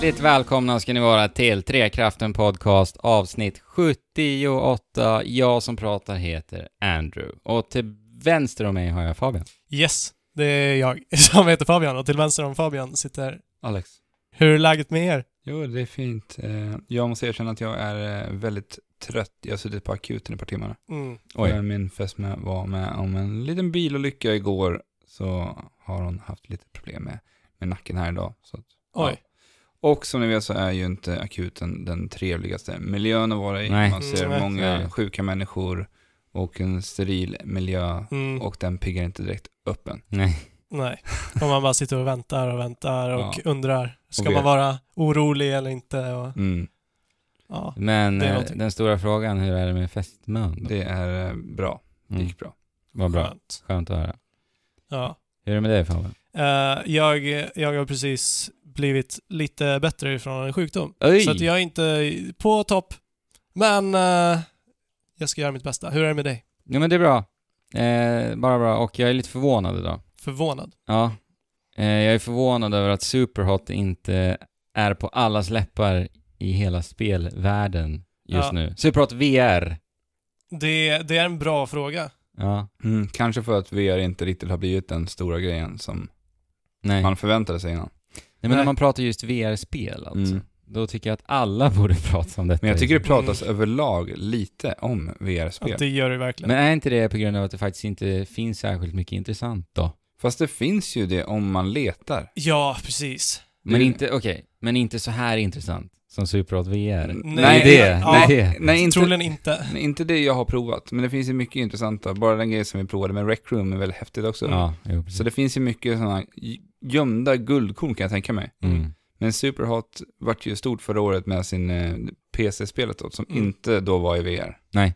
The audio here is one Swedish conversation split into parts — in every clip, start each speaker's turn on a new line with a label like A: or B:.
A: Hjärtligt välkomna ska ni vara till Trekraften Podcast avsnitt 78. Jag som pratar heter Andrew och till vänster om mig har jag Fabian.
B: Yes, det är jag som heter Fabian och till vänster om Fabian sitter...
C: Alex.
B: Hur är läget med er?
C: Jo, det är fint. Eh, Jag måste erkänna att jag är eh, väldigt trött. Jag har suttit på akuten i ett par timmar.
B: Mm.
A: Oj.
C: Min fästmö var med om en liten bilolycka igår. Så har hon haft lite problem med, med nacken här idag. Så att,
B: Oj.
C: Ja. Och som ni vet så är ju inte akuten den trevligaste miljön att vara i.
A: Nej.
C: Man ser
B: Mm,
C: många
A: nej.
C: sjuka människor och en steril miljö.
B: Mm.
C: Och den piggar inte direkt upp en.
A: Nej.
B: Nej. Och man bara sitter och väntar och väntar och
C: Ja.
B: undrar. Ska
C: Och
B: man vara orolig eller inte? Och,
C: Mm.
B: ja.
A: Men eh, den stora frågan, hur är det med fästmön?
C: Det är eh, bra. Det
A: Mm.
C: gick bra.
A: Vad bra.
B: Skönt.
A: Skönt att höra.
B: Ja.
A: Hur är det med dig Fabian?
B: Eh, jag, jag har precis blivit lite bättre ifrån en sjukdom.
A: Oj!
B: Så att jag är inte på topp. Men eh, jag ska göra mitt bästa. Hur är det med dig?
A: Jo men det är bra. Eh, bara bra. Och jag är lite förvånad idag.
B: Förvånad?
A: Ja. Eh, jag är förvånad över att Superhot inte är på allas läppar i hela spelvärlden just
B: Ja.
A: nu. Superhot VR.
B: Det, det är en bra fråga.
A: Ja.
C: Mm. Kanske för att VR inte riktigt har blivit den stora grejen som
A: Nej.
C: man förväntade sig innan.
A: Nej men när man pratar just VR-spel alltså.
C: Mm.
A: Då tycker jag att alla borde prata om detta.
C: Men jag tycker det
B: Mm.
C: pratas överlag lite om VR-spel.
B: Att det gör det verkligen.
A: Men är inte det på grund av att det faktiskt inte finns särskilt mycket intressant då?
C: Fast det finns ju det om man letar.
B: Ja, precis.
A: Men inte, okej, men inte så här intressant som Superhot VR. Nej, det
B: ja,
A: det.
C: Nej, inte,
B: Troligen inte.
C: nej, inte det jag har provat. Men det finns ju mycket intressanta. Bara den grejen som vi provade med Rec Room är väldigt häftigt också.
A: Ja, jo.
C: Så det finns ju mycket sådana gömda guldkorn kan jag tänka mig.
A: Mm.
C: Men Superhot vart ju stort förra året med sin eh, PC-spelet då, som
B: Mm.
C: inte då var i VR.
B: Ja,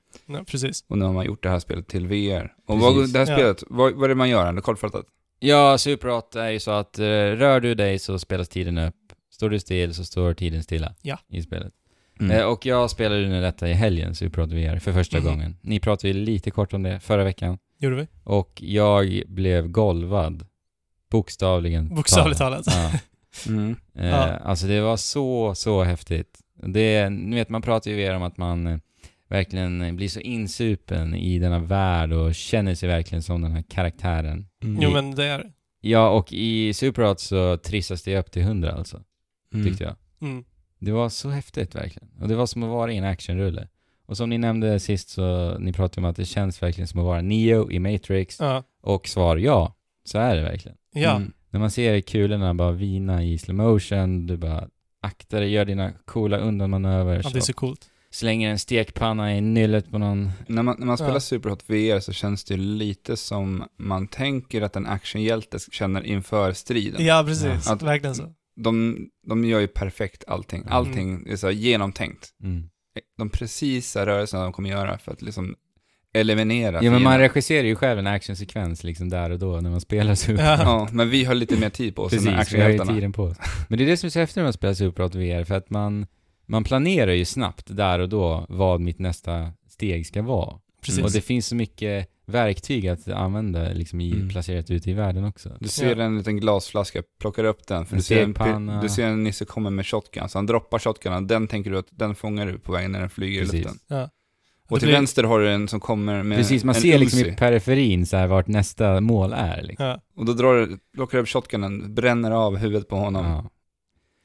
B: precis.
C: Och nu har man gjort det här spelet till VR. Och
A: Precis.
C: vad, det här
B: Ja.
C: spelet, vad, vad är det man gör? Ändå kortfattat?
A: Ja, Superhot är ju så att eh, rör du dig så spelas tiden upp. Står du still så står tiden stilla
B: Ja.
A: i spelet.
C: Mm.
A: Eh, och jag spelade ju nu detta i helgen, Superhot VR, för första
B: Mhm.
A: gången. Ni pratade ju lite kort om det förra veckan.
B: Gjorde vi?
A: Och jag blev golvad. Bokstavligen.
B: Bokstavligt talat.
A: Ja.
C: Mm.
A: Eh,
B: Ja.
A: Alltså det var så, så häftigt. Det, ni vet, man pratar ju VR om att man eh, verkligen blir så insupen i denna värld och känner sig verkligen som den här karaktären.
C: Mm.
B: Jo, men det är det.
A: Ja, och i Superhot så trissas det upp till 100 alltså,
C: Mm.
A: tyckte jag.
B: Mm.
A: Det var så häftigt verkligen. Och det var som att vara i en actionrulle. Och som ni nämnde sist så, ni pratade om att det känns verkligen som att vara Neo i Matrix.
B: Ja.
A: Och svar ja, så är det verkligen.
B: Ja.
C: Mm.
A: När man ser kulorna bara vina i slow motion, du bara aktar dig, gör dina coola undanmanöver,
B: ja, det är så coolt.
A: slänger en stekpanna i nyllet på någon.
C: När man, när man spelar
B: Ja.
C: Superhot VR så känns det lite som man tänker att en actionhjälte känner inför striden.
B: Ja, precis.
C: Att-
B: Verkligen så.
C: De, de gör ju perfekt allting. Allting är så genomtänkt.
A: Mm.
C: De precisa rörelserna de kommer göra för att liksom eliminera
A: Ja men man regisserar ju själv en actionsekvens liksom där och då när man spelar Super.
B: Ja.
C: Men vi har lite mer tid på oss
A: Precis, vi har ju tiden på oss. Men det är det som är så häftigt när man spelar Superhot VR, för att man, man planerar ju snabbt där och då vad mitt nästa steg ska vara.
B: Precis.
A: Och det finns så mycket verktyg att använda liksom i,
C: Mm.
A: placerat ute i världen också.
C: Du ser
B: Ja.
C: en liten glasflaska, plockar upp den, för
A: En
C: du ser en, du ser en nisse komma med shotgun, så han droppar shotgunen, den tänker du att den fångar du på vägen när den flyger
A: Precis.
C: i luften.
B: Ja.
C: Och till
B: blir-
C: vänster har du en som kommer med
A: Precis, man
C: en
A: ser liksom
C: Uzi.
A: i periferin så här vart nästa mål är liksom.
B: Ja.
C: Och då drar du, plockar du upp shotgunen, bränner av huvudet på honom.
A: Ja.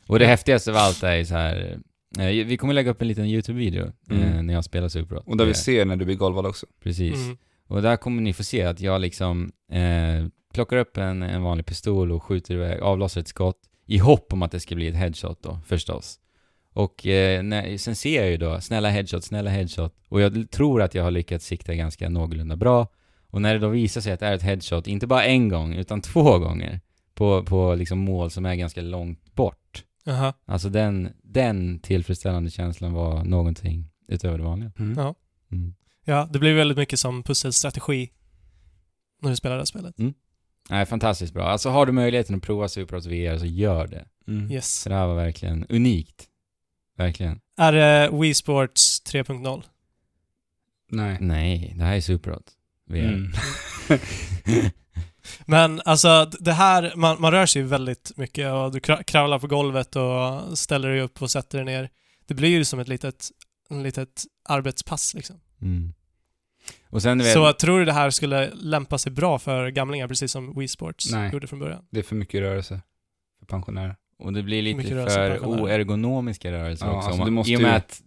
A: Och det häftigaste av allt är så här. Eh, vi kommer lägga upp en liten YouTube-video eh,
C: Mm.
A: när jag spelar Superhot.
C: Och där vi
A: Eh,
C: ser när du blir golvad också.
A: Precis.
B: Mm.
A: Och där kommer ni få se att jag liksom eh, plockar upp en, en vanlig pistol och skjuter iväg, avlossar ett skott i hopp om att det ska bli ett headshot då, förstås. Och eh, när, sen ser jag ju då, snälla headshot, snälla headshot. Och jag tror att jag har lyckats sikta ganska någorlunda bra. Och när det då visar sig att det är ett headshot, inte bara en gång, utan två gånger, på, på liksom mål som är ganska långt bort.
B: Jaha.
A: Alltså den, den tillfredsställande känslan var någonting utöver det vanliga.
B: Ja.
A: Mm.
B: Ja, det blir väldigt mycket som pusselstrategi när du spelar det här spelet.
A: Nej, fantastiskt bra. Alltså har du möjligheten att prova Superhot VR så gör det.
C: Mm.
B: Yes.
A: Så det här var verkligen unikt. Verkligen.
B: Är det Wii Sports 3.0?
C: Nej.
A: Nej, det här är Superhot VR.
B: Men alltså det här, man, man rör sig väldigt mycket och du kra- kravlar på golvet och ställer dig upp och sätter dig ner. Det blir ju som ett litet, en litet arbetspass liksom.
A: Mm. Och sen, vet,
B: Så tror du det här skulle lämpa sig bra för gamlingar, precis som Wii Sports
C: Nej.
B: gjorde från början?
C: Det är för mycket rörelse för pensionärer.
A: och det blir lite för oergonomiska rörelser
C: Ja,
A: också.
C: alltså
A: man-
C: måste
A: I och med
C: ju-
A: att,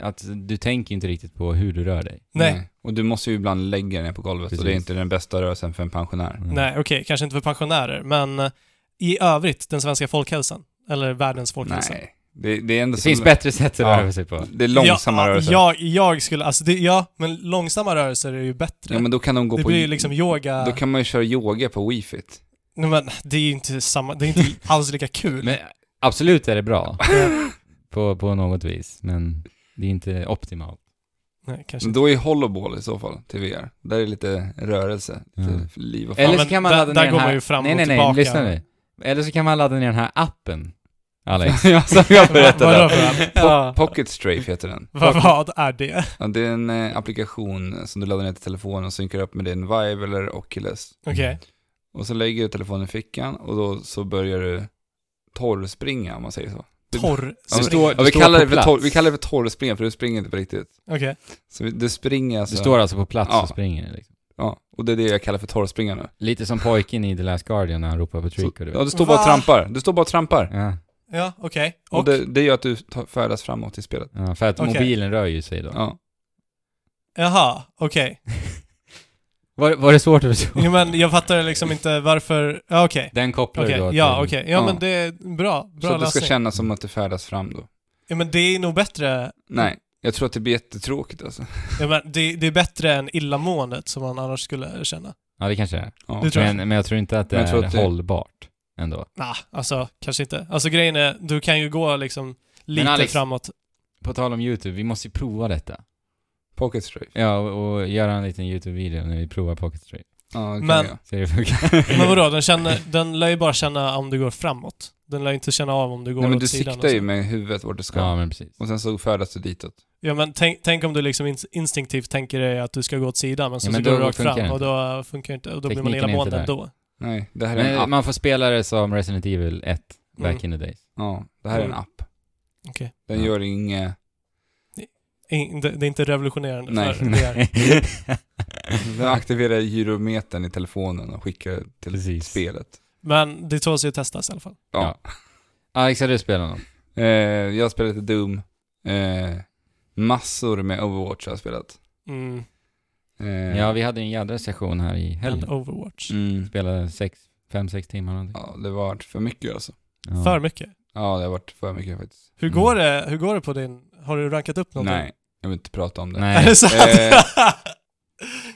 A: att du tänker inte riktigt på hur du rör dig.
B: Nej.
C: Och du måste ju ibland lägga ner på golvet och det är
A: Precis.
C: inte den bästa rörelsen för en pensionär.
A: Mm.
B: Nej, okej, kanske inte för pensionärer, men eh, i övrigt, den svenska folkhälsan. Eller världens folkhälsa.
C: Nej. Det, det är ändå
A: Det
C: som-
A: finns bättre sätt att
C: Ja.
A: röra sig på.
C: Det är långsamma
B: ja,
C: rörelser.
B: Jag, jag skulle, alltså det, ja, men långsamma rörelser är ju bättre.
C: Ja, men då kan de gå
B: det
C: på...
B: blir ju liksom yoga.
C: Då kan man ju köra yoga på Wii Fit.
B: Nej, men det är ju inte samma, det är inte alls lika kul.
A: Men absolut är det bra. på, på något vis. Men det är inte optimalt.
B: Nej, kanske
C: Men
B: inte.
C: då är Hollowball i så fall till VR. Där är det lite rörelse, lite
A: Mm.
C: liv och
A: Eller
B: men
A: så kan man
B: där-
A: ladda
B: där
A: ner
B: går
A: den här...
B: man ju fram
A: nej,
B: och
A: nej, nej,
B: tillbaka.
A: lyssna nu. Eller så kan man ladda ner den här appen. Alex.
C: ja, som jag
B: Vadå
C: berättade.
B: för app?
A: ja.
C: Pocket Strafe heter den.
B: Vad, vad är det?
C: Ja, det är en eh, applikation som du laddar ner till telefonen och synkar upp med din Vive eller Oculus.
B: Okej.
C: Och så lägger du telefonen i fickan och då så börjar du torrspringa om man säger så.
B: Torr
C: Ja, vi, kallar det för torr, vi kallar det för torrspringa för du springer inte på riktigt.
B: Okej.
C: Så vi- du springer alltså.
A: Du står alltså på plats
C: Ja.
A: och springer liksom.
C: Ja, och det är det jag kallar för torrspringa nu.
A: Lite som pojken i The Last Guardian när han ropar på
C: Så,
A: Trico, du
C: ja, du står bara och trampar. Du står bara och trampar.
A: Ja,
B: Ja, okej.
C: Och,
B: Och?
C: det, det gör att du tar, färdas framåt i spelet.
A: ja, för att
B: Okej.
A: mobilen rör ju sig då.
C: Ja.
B: Jaha, okej.
A: Var, var det svårt att förstå?
B: Jo men jag fattar liksom inte varför... Ja, okej.
A: Den kopplar
B: Okej,
A: du då
B: ja
A: till-
B: okej. Ja,
C: Ja.
B: men det är bra.
C: Så
B: Bra
C: att det ska kännas som att du färdas fram då.
B: Ja men det är nog bättre...
C: Nej, jag tror att det blir jättetråkigt alltså.
B: Ja, men det, det är bättre än illamåendet som man annars skulle känna.
A: Ja, det kanske är.
C: Ja.
B: Det tror jag.
A: Men, men jag tror inte att det
C: Men jag tror
A: är
C: att det-
A: hållbart ändå.
B: Nah, alltså kanske inte. Alltså grejen är, du kan ju gå liksom lite
A: Alex-
B: framåt.
A: På tal om YouTube, vi måste ju prova detta.
C: Pocket Strafe.
A: Ja, och, och göra en liten YouTube-video när vi provar Pocket Stream.
C: Ja, det kan
B: Men-
C: jag.
A: Det funkar.
B: Men vadå, den, känner, den lär ju bara känna om du går framåt. Den lär inte känna av om du går
C: Nej men
B: åt
C: du
B: sidan. och
C: siktar ju med huvudet vart du ska.
A: Ja, men precis.
C: Och sen så färdas du ditåt.
B: Ja men tänk, tänk om du liksom ins- instinktivt tänker dig att du ska gå åt sidan men så,
A: Ja, men
B: så går
A: då
B: du rakt
A: funkar
B: fram
A: det
B: och då funkar inte och då blir man
A: Tekniken är inte
B: illamående
A: där.
B: ändå.
C: Nej, det här är en
A: Men
C: app.
A: man får spela det som Resident Evil 1, back
B: Mm.
A: in the days.
C: Ja, det här är en
B: Mm.
C: app.
B: Okej.
C: Den
A: Ja.
C: gör inget...
B: Det, det är inte revolutionerande
C: Nej.
B: för VR.
C: Den aktiverar gyrometern i telefonen och skickar till
A: Precis.
C: spelet.
B: Men det tåls ju att testas i alla fall.
C: Ja.
A: Alex, har du spelat något?
C: Eh, jag har spelat Doom. Eh, massor med Overwatch har jag spelat.
B: Mm.
C: Eh,
A: Ja, vi hade en jädra session här i helgen.
B: Overwatch.
C: mm,
A: Spelade sex, fem, sex timmar någonting.
C: ja, det var för mycket alltså.
A: Ja.
B: För mycket.
C: Ja, det har varit för mycket faktiskt.
B: Hur
A: Mm.
B: går det, hur går det på din... Har du rankat upp någonting?
C: Nej, jag vill inte prata om det.
A: Nej.
B: Är det sant?
C: Eh,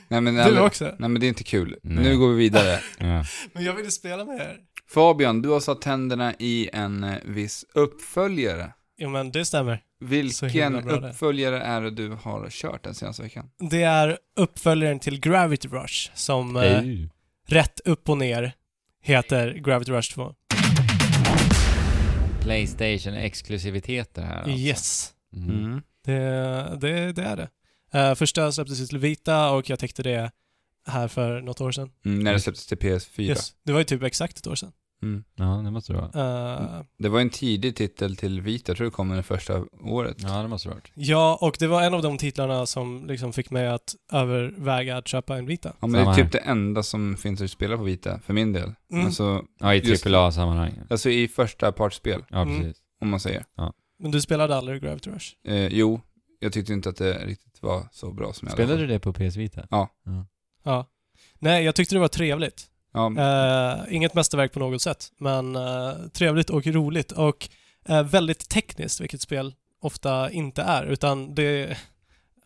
C: Nej men,
B: du också?
C: nej men det är inte kul.
A: Nej.
C: Nu går vi vidare.
A: Ja.
B: Men jag ville spela med er.
C: Fabian, du har satt tänderna i en eh, viss uppföljare.
B: Jo men det stämmer.
C: Vilken
B: bra det.
C: uppföljare är det du har kört den senaste veckan?
B: Det är uppföljaren till Gravity Rush som eh, rätt upp och ner heter Gravity Rush 2.
A: Playstation-exklusiviteter här alltså.
B: Yes.
A: Mm.
B: Det, det, det är det. Uh, första släpptes till Vita och jag täckte det här för något år sedan.
C: Mm, när det släpptes till PS4.
B: Yes. Det var ju typ exakt ett år sedan.
C: Mm.
A: Ja, det måste det vara.
B: Eh,
C: Det var en tidig titel till Vita, jag tror det kom det första året.
A: Ja, det måste det varit.
B: ja, och det var en av de titlarna som liksom fick mig att överväga att köpa en Vita.
C: Ja, men det är typ det enda som finns att spela på Vita, för min del.
B: Mm.
C: Alltså,
A: Ja, i AAA-sammanhang.
C: alltså i första partsspel,
A: Ja,
B: Mm.
A: precis.
C: om man säger.
B: Men du spelade aldrig Gravity Rush?
C: Eh, jo, jag tyckte inte att det riktigt var så bra som jag
A: Spelade du det på PS Vita?
C: Ja.
B: Ja. Nej, jag tyckte det var trevligt.
C: Ja,
B: Eh, inget mästerverk på något sätt, men eh, trevligt och roligt och eh, väldigt tekniskt, vilket spel ofta inte är, utan det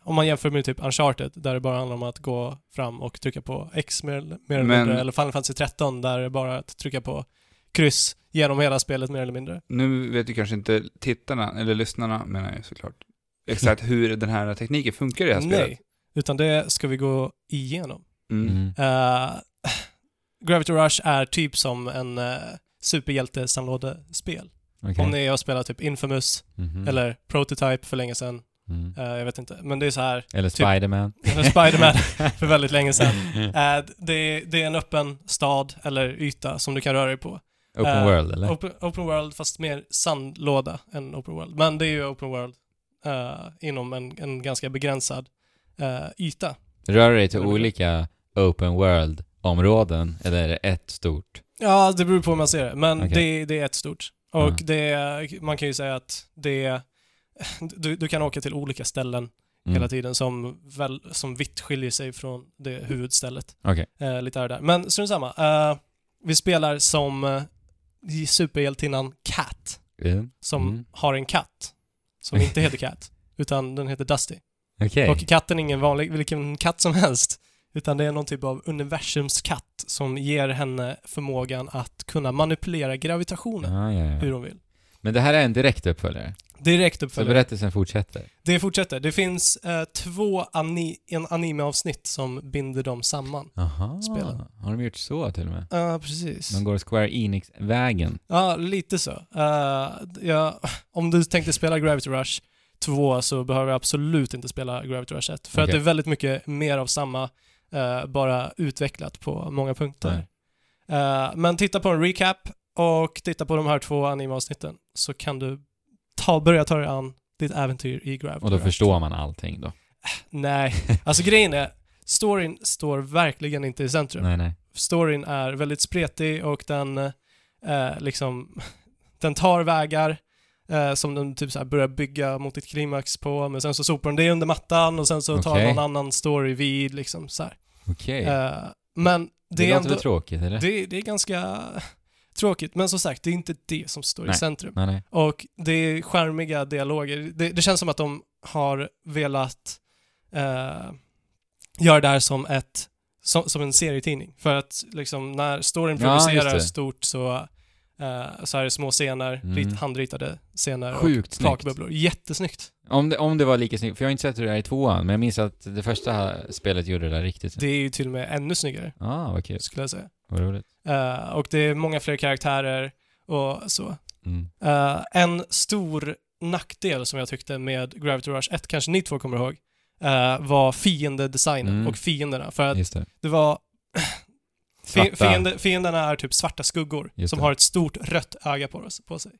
B: om man jämför med typ Uncharted, där det bara handlar om att gå fram och trycka på X mer, mer
C: Men-
B: mindre, eller Final Fantasy 13, där det är bara att trycka på kryss genom hela spelet mer eller mindre.
C: nu vet ju kanske inte tittarna, eller lyssnarna menar jag såklart, exakt hur den här tekniken funkar i det här spelet.
B: Nej, utan det ska vi gå igenom.
C: Mm.
A: Mm.
B: Eh, Gravity Rush är typ som en uh, superhjälte-sandlådespel.
A: Okej.
B: Om ni har spelat typ Infamous
A: Mhm.
B: eller Prototype för länge sedan.
A: Mm.
B: Eh, jag vet inte. Men det är så här,
A: Eller
B: typ-
A: Spiderman.
B: eller Spiderman för väldigt länge sedan. Eh, det, det är en öppen stad eller yta som du kan röra dig på.
A: Open
B: Eh,
A: World, eller?
B: Open, open world fast mer sandlåda än open world. Men det är ju open world eh, inom en, en ganska begränsad eh, yta.
A: Rör dig till olika Open World-områden, eller är det ett stort?
B: Ja, det beror på hur man ser det. Men
A: Okej.
B: det, det är ett stort. Och
A: Ja.
B: det, man kan ju säga att det du, du kan åka till olika ställen
A: Mm.
B: hela tiden som, väl, som vitt skiljer sig från det huvudstället.
A: Okej.
B: Eh, lite här och där. Men strunt samma. Eh, vi spelar som superhjältinnan Cat,
A: Mm.
B: som
A: Mm.
B: har en katt. Som inte heter Cat, utan den heter Dusty.
A: Okej.
B: Och katten är ingen vanlig, vilken katt som helst. Utan det är någon typ av universums katt som ger henne förmågan att kunna manipulera gravitationen
A: Ja, ja,
B: hur hon vill.
A: Men det här är en direkt uppföljare.
B: Direkt
A: Så
B: uppföljare.
A: berättelsen fortsätter.
B: Det fortsätter. Det finns eh, två ani en anime-avsnitt som binder dem samman.
A: Aha.
B: Spelen.
A: Har de gjort så till och med?
B: Ja, precis.
A: De går Square Enix-vägen.
B: Ja, lite så. Eh, ja, om du tänkte spela Gravity Rush 2 så behöver du absolut inte spela Gravity Rush 1. För att
A: Okej.
B: det är väldigt mycket mer av samma, eh, bara utvecklat på många punkter. Eh, men titta på en recap och titta på de här två anime-avsnitten så kan du ta, börja ta dig an ditt äventyr i Gravity
A: Och då
B: Rush.
A: förstår man allting då?
B: Nej, alltså grejen är, storyn står verkligen inte i centrum.
A: Nej, nej.
B: Storyn är väldigt spretig och den eh, liksom, den tar vägar eh, som den typ så börjar bygga mot ett klimax på, men sen så sopar den det under mattan och sen så tar någon annan story vid liksom så.
A: Okej.
B: Eh, men
A: det,
B: det, är
A: låter
B: ändå,
A: väl tråkigt, eller?
B: det, det är ganska tråkigt, men som sagt, det är inte det som står i
A: Nej.
B: centrum.
A: Nej, nej.
B: Och det är charmiga dialoger. Det, det känns som att de har velat eh, göra det här som ett som, som en serietidning. För att liksom när storyn
A: Ja,
B: producerar
A: det.
B: stort så, eh, så är det små scener,
A: Mm.
B: rit, handritade scener
A: Sjukt
B: och
A: snyggt.
B: takbubblor. Jättesnyggt.
A: Om det, om det var lika snyggt, för jag har inte sett hur det är i tvåan, men jag minns att det första spelet gjorde det där riktigt
B: Det är ju till och med ännu snyggare,
A: Ah, vad kul.
B: skulle jag säga.
A: Roligt.
B: Eh, och det är många fler karaktärer och så.
A: Mm.
B: Eh, en stor nackdel som jag tyckte med Gravity Rush 1, kanske ni två kommer ihåg, eh, var fiendedesignen
A: Mm.
B: och fienderna. För att
A: det.
B: det var... Fiende, fienderna är typ svarta skuggor som har ett stort rött öga på, på sig.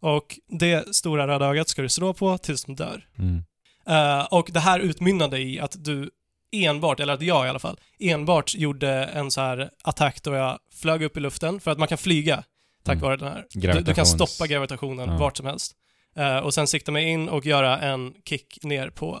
B: Och det stora röda ögat ska du slå på tills de dör.
A: Mm.
B: Eh, och det här utmynnade i att du enbart, eller att jag i alla fall, enbart gjorde en så här attack då jag flög upp i luften, för att man kan flyga tack
A: Mm.
B: vare den här. Du, du kan stoppa gravitationen
A: Ja.
B: vart som helst. Eh, och sen sikta mig in och göra en kick ner på,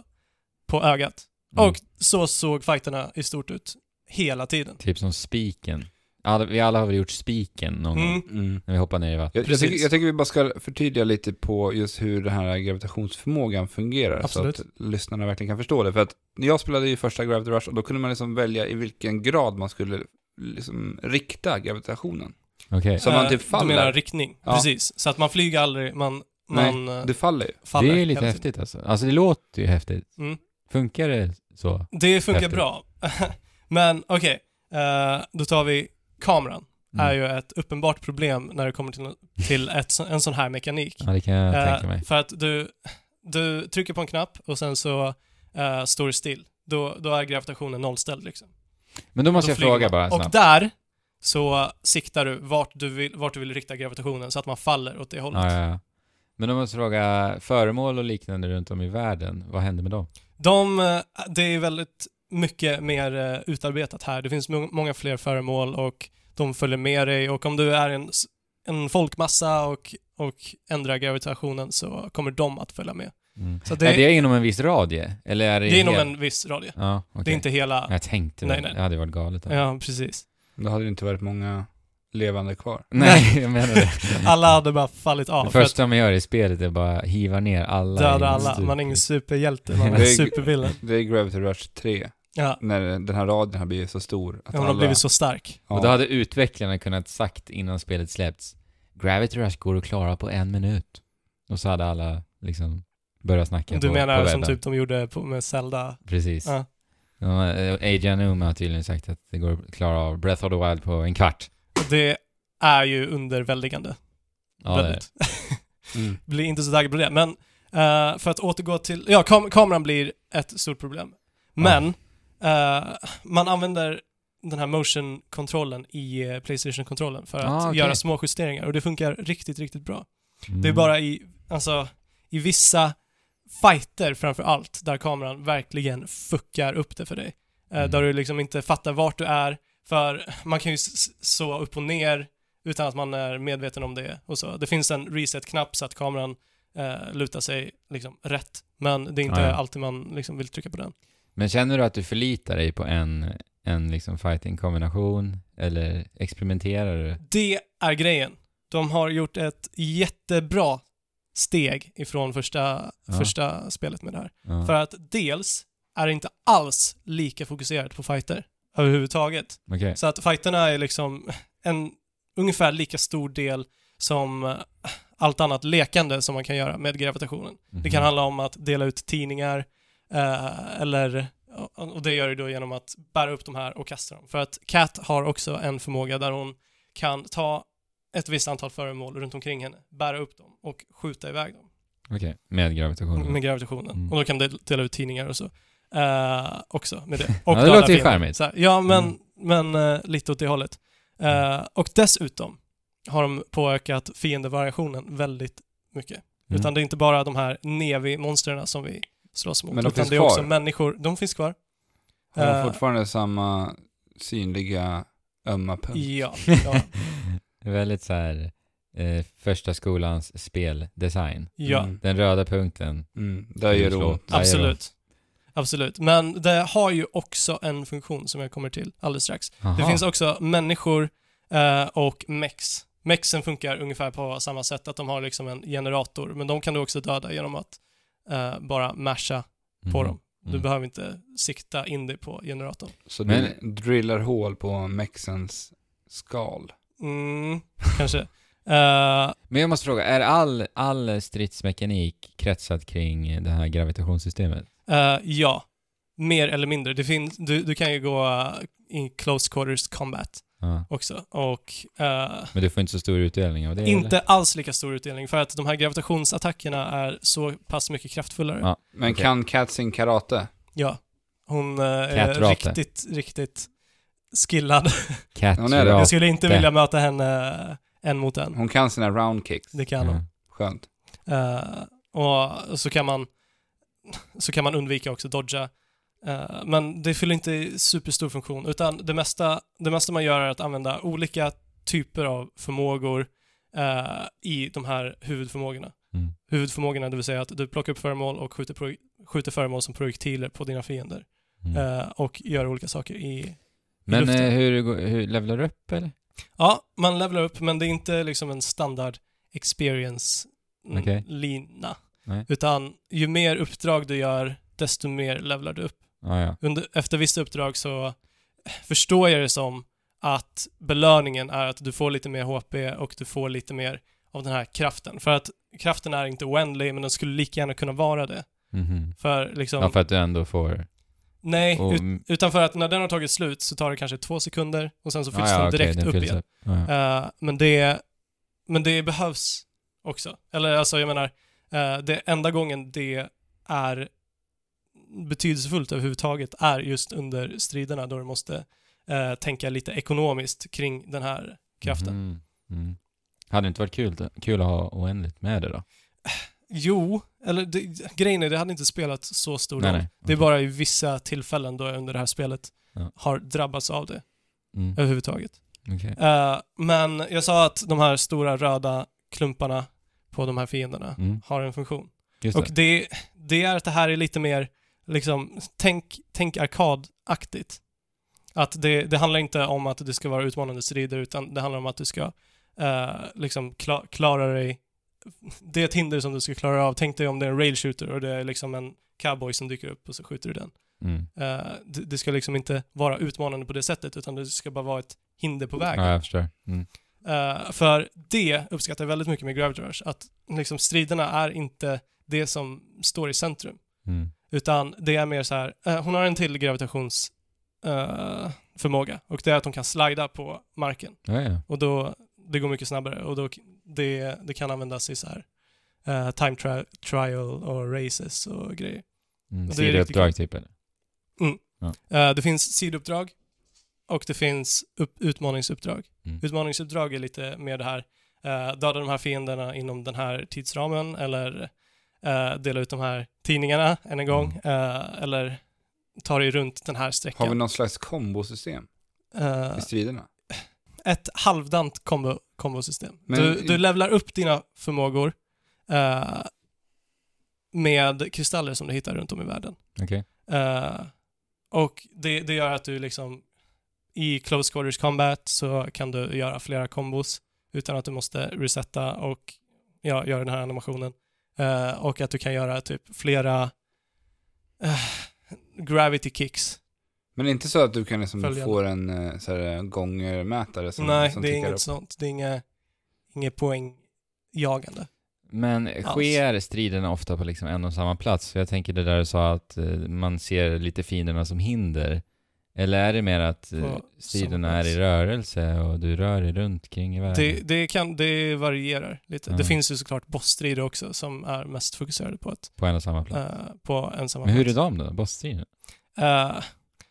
B: på ögat.
A: Mm.
B: Och så såg fighterna i stort ut hela tiden.
A: Typ som spiken. Alla, vi alla har väl gjort spiken någon gång,
B: Mm.
C: Mm.
A: när vi hoppar ner i vattnet.
C: Jag, jag,
B: Precis.
C: tycker, jag tycker vi bara ska förtydliga lite på just hur den här gravitationsförmågan fungerar.
B: Absolut.
C: Så att lyssnarna verkligen kan förstå det. För att jag spelade ju första Gravity Rush och då kunde man liksom välja i vilken grad man skulle liksom rikta gravitationen.
A: Okej.
C: Så man
B: Eh,
C: typ
B: Du
C: faller.
B: menar riktning?
C: Ja.
B: Precis. Så att man flyger aldrig, man,
C: Nej,
B: man eh,
C: Du faller ju.
B: faller.
A: Det är lite
B: hela tiden.
A: häftigt alltså. Alltså det låter ju häftigt.
B: Mm.
A: Funkar det så?
B: Det funkar
A: Häftigt.
B: bra. Men okej, eh, då tar vi kameran.
A: Mm.
B: är ju ett uppenbart problem när det kommer till, till ett, en sån här mekanik.
A: Ja, det kan jag
B: Eh,
A: tänka mig.
B: För att du, du trycker på en knapp och sen så eh, står det still. Då, då är gravitationen nollställd liksom.
A: Men då måste
B: Då
A: jag fråga
B: man.
A: bara
B: Och
A: snabbt.
B: där så siktar du vart du vill, vart du vill rikta gravitationen så att man faller åt det hållet.
A: Ja, ja, ja. Men måste jag fråga, föremål och liknande runt om i världen, vad händer med dem?
B: De, eh, det är väldigt mycket mer eh, utarbetat här. Det finns må- många fler föremål och de följer med dig och om du är en, en folkmassa och, och ändrar gravitationen så kommer de att följa med.
A: Mm.
B: Så det,
A: är det inom en viss radie? Eller är det
B: det är inom en viss radie.
A: Ja, okej.
B: Det är inte hela...
A: Jag tänkte
B: Nej, nej.
A: Det hade varit galet.
B: Ja, precis.
C: Då hade det inte varit många levande kvar.
A: Nej, jag menar det.
B: Alla hade bara fallit av
A: det
B: för att
A: första man gör i spelet är bara hiva ner alla
B: döda alla.
A: stup.
B: Man är ingen superhjälte, man är
C: Det
B: en
C: är-
B: supervillain.
C: Det är Gravity Rush 3.
B: Ja,
C: När den här radien har blivit så stor. Att
B: hon har
C: alla-
B: blivit så stark.
C: Ja.
A: Och då hade utvecklarna kunnat sagt innan spelet släppts Gravity Rush går att klara på en minut. Och så hade alla liksom börjat snacka
B: Du
A: på,
B: menar
A: på
B: som typ de gjorde på, med Zelda?
A: Precis.
B: Ja.
A: Ja. Aja Numa har tydligen sagt att det går att klara av Breath of the Wild på en kvart.
B: Det är ju underväldigande.
A: Ja, det är.
B: Väldigt.
C: Mm.
B: Blir inte så taggad på det. Men Eh, för att återgå till, ja kam kameran blir ett stort problem. Men, eh, man använder den här motion-kontrollen i eh, Playstation-kontrollen för att
A: Ah, okej.
B: göra små justeringar och det funkar riktigt, riktigt bra.
A: Mm.
B: Det är bara i, alltså, i vissa fighter framför allt, där kameran verkligen fuckar upp det för dig. Eh,
A: Mm.
B: Där du liksom inte fattar vart du är, för man kan ju så upp och ner utan att man är medveten om det och så. Det finns en reset-knapp så att kameran eh, lutar sig liksom rätt, men det är inte
A: Ah, ja.
B: alltid man liksom vill trycka på den.
A: Men känner du att du förlitar dig på en, en liksom fighting-kombination? Eller experimenterar du?
B: Det är grejen. De har gjort ett jättebra steg ifrån första,
A: Ja.
B: första spelet med det här.
A: Ja.
B: För att dels är det inte alls lika fokuserat på fighter överhuvudtaget.
A: Okej.
B: Så att fighterna är liksom en ungefär lika stor del som eh, allt annat lekande som man kan göra med gravitationen. Det kan
A: Mhm.
B: handla om att dela ut tidningar eh, eller och det gör du då genom att bära upp de här och kasta dem. För att Cat har också en förmåga där hon kan ta ett visst antal föremål runt omkring henne, bära upp dem och skjuta iväg dem
A: Okej, med gravitationen.
B: med gravitationen.
A: Mm.
B: Och då kan det dela ut tidningar och så. Eh, också med det. Och
A: Ja, det låter ju charmigt.
B: Ja, men,
A: Mm.
B: men eh, lite åt det hållet. Eh, och dessutom har de påökat fiendevariationen väldigt mycket.
A: Mm.
B: Utan det är inte bara de här Nevi-monstren som vi slåss mot.
C: Men de
B: utan
C: finns
B: det är också
C: kvar?
B: människor. De finns kvar.
C: Har de
B: Eh.
C: fortfarande samma synliga ömma punkt?
B: Ja. ja,
A: Väldigt så här eh, första skolans speldesign.
B: ja
C: Mm.
A: Den röda punkten.
C: Mm. Där gör det ont.
A: Det
B: absolut. Absolut. Men det har ju också en funktion som jag kommer till alldeles strax. Det
A: Aha.
B: finns också människor eh, och mex. Mexen funkar ungefär på samma sätt, att de har liksom en generator, men de kan du också döda genom att eh, bara masha på
A: Mhm.
B: dem. Du
A: Mm.
B: behöver inte sikta in dig på generatorn.
C: Så
A: Men-
C: du drillar hål på mexens skal.
B: Mm, kanske. Eh,
A: Men jag måste fråga, är all, all stridsmekanik kretsat kring det här gravitationssystemet?
B: eh, ja, mer eller mindre. Det finns, du, du kan ju gå i close quarters combat
A: Ja.
B: också. Och eh,
A: Men du får inte så stor utdelning av det?
B: inte
A: eller?
B: alls lika stor utdelning, för att de här gravitationsattackerna är så pass mycket kraftfullare.
A: Ja.
C: Men
A: Okej.
C: kan Cat sin karate?
B: Ja. Hon eh, är riktigt, riktigt skillad.
A: Cat
C: Hon är det.
B: Jag skulle inte vilja möta henne eh, en mot en.
C: Hon kan sina round kicks.
B: Det kan hon.
C: Skönt.
B: Eh, och så kan man så kan man undvika också dodga. Eh, men det fyller inte superstor funktion, utan det mesta, det mesta man gör är att använda olika typer av förmågor eh, i de här huvudförmågorna.
A: Mm.
B: Huvudförmågorna, det vill säga att du plockar upp föremål och skjuter, skjuter föremål som projektiler på dina fiender.
A: Mm.
B: Eh, och gör olika saker i...
A: Men
B: luften.
A: eh, hur, hur levlar du upp eller?
B: Ja, man levlar upp, men det är inte liksom en standard experience mm,
A: Okej.
B: lina.
A: Nej.
B: Utan ju mer uppdrag du gör, desto mer levlar du upp.
A: Ja, ja.
B: Under, efter vissa uppdrag så förstår jag det som att belöningen är att du får lite mer HP och du får lite mer av den här kraften. För att kraften är inte oändlig, men den skulle lika gärna kunna vara det.
A: Mhm.
B: För liksom,
A: Ja, för att du ändå får...
B: nej,
A: Och,
B: ut, utan för att när den har tagit slut så tar det kanske två sekunder och sen så fylls
A: ja, ja,
B: den direkt
A: den
B: upp igen.
A: upp. Ja, ja.
B: Eh, men, det, men det behövs också. Eller alltså, jag menar, eh, det enda gången det är betydelsefullt överhuvudtaget är just under striderna då du måste eh, tänka lite ekonomiskt kring den här kraften.
A: Mhm. Mm. Hade det inte varit kul, kul att ha oändligt med det då?
B: Jo, eller det, grejen är det hade inte spelat så stor
A: Nej,
B: roll.
A: nej.
B: Det är bara i vissa tillfällen då jag under det här spelet
A: Ja.
B: har drabbats av det
A: Mm.
B: överhuvudtaget.
A: Okej.
B: Eh, men jag sa att de här stora röda klumparna på de här fienderna
A: Mm.
B: har en funktion.
A: Just
B: Och
A: det.
B: det, det är att det här är lite mer, liksom, tänk, tänk arkadaktigt. Att det, det handlar inte om att det ska vara utmanande strider, utan det handlar om att du ska eh, liksom kla, klara dig. Det är ett hinder som du ska klara av. Tänk dig om det är en rail shooter och det är liksom en cowboy som dyker upp och så skjuter du den.
A: Mm.
B: Eh, det, det ska liksom inte vara utmanande på det sättet, utan det ska bara vara ett hinder på vägen.
A: Ja, jag förstår. Mm.
B: Eh, för det uppskattar jag väldigt mycket med Gravity Rush, att liksom striderna är inte det som står i centrum.
A: Mm.
B: Utan det är mer så här, eh, hon har en till gravitations eh, och det är att hon kan slida på marken
A: Ja, ja.
B: och då, det går mycket snabbare och då, det, det kan användas i så här eh, time tri- trial och races och grejer.
A: Mm,
B: Och det är riktigt
A: Sidouppdrag typ eller?
B: Eh, det finns sidouppdrag och det finns upp- utmaningsuppdrag.
A: Mm.
B: Utmaningsuppdrag är lite mer det här, uh, döda de här fienderna inom den här tidsramen eller eh, dela ut de här tidningarna än en gång eh, eller ta dig runt den här
C: Har vi
B: sträckan.
C: någon slags kombosystem
B: Eh,
C: i striderna?
B: ett halvdant kombo, kombosystem.
C: Men-
B: Du, du levlar upp dina förmågor eh, med kristaller som du hittar runt om i världen. Eh, och det, det gör att du liksom i close quarters combat så kan du göra flera kombos utan att du måste resetta och ja, göra den här animationen. Eh, och att du kan göra typ flera eh, gravity kicks.
C: Men det är inte så att du kan liksom
B: Följande.
C: få en eh, så här, gångermätare som,
B: Nej,
C: som
B: det är inget
C: upp?
B: sånt. Det är inget, inget poängjagande.
A: Men sker striderna ofta på liksom en och samma plats? För jag tänker det där du sa att man ser lite fienderna som hinder. Eller är det mer att eh,
B: På
A: striderna
B: samma
A: är i rörelse och du rör dig runt kring i världen?
B: Det, det, kan, det varierar lite.
A: Ja.
B: Det finns ju såklart bossstrider också som är mest fokuserade på, ett,
A: På en och samma plats?
B: eh, på en samma
A: Men hur är
B: plats.
A: de då? Bossstriderna?
B: Eh,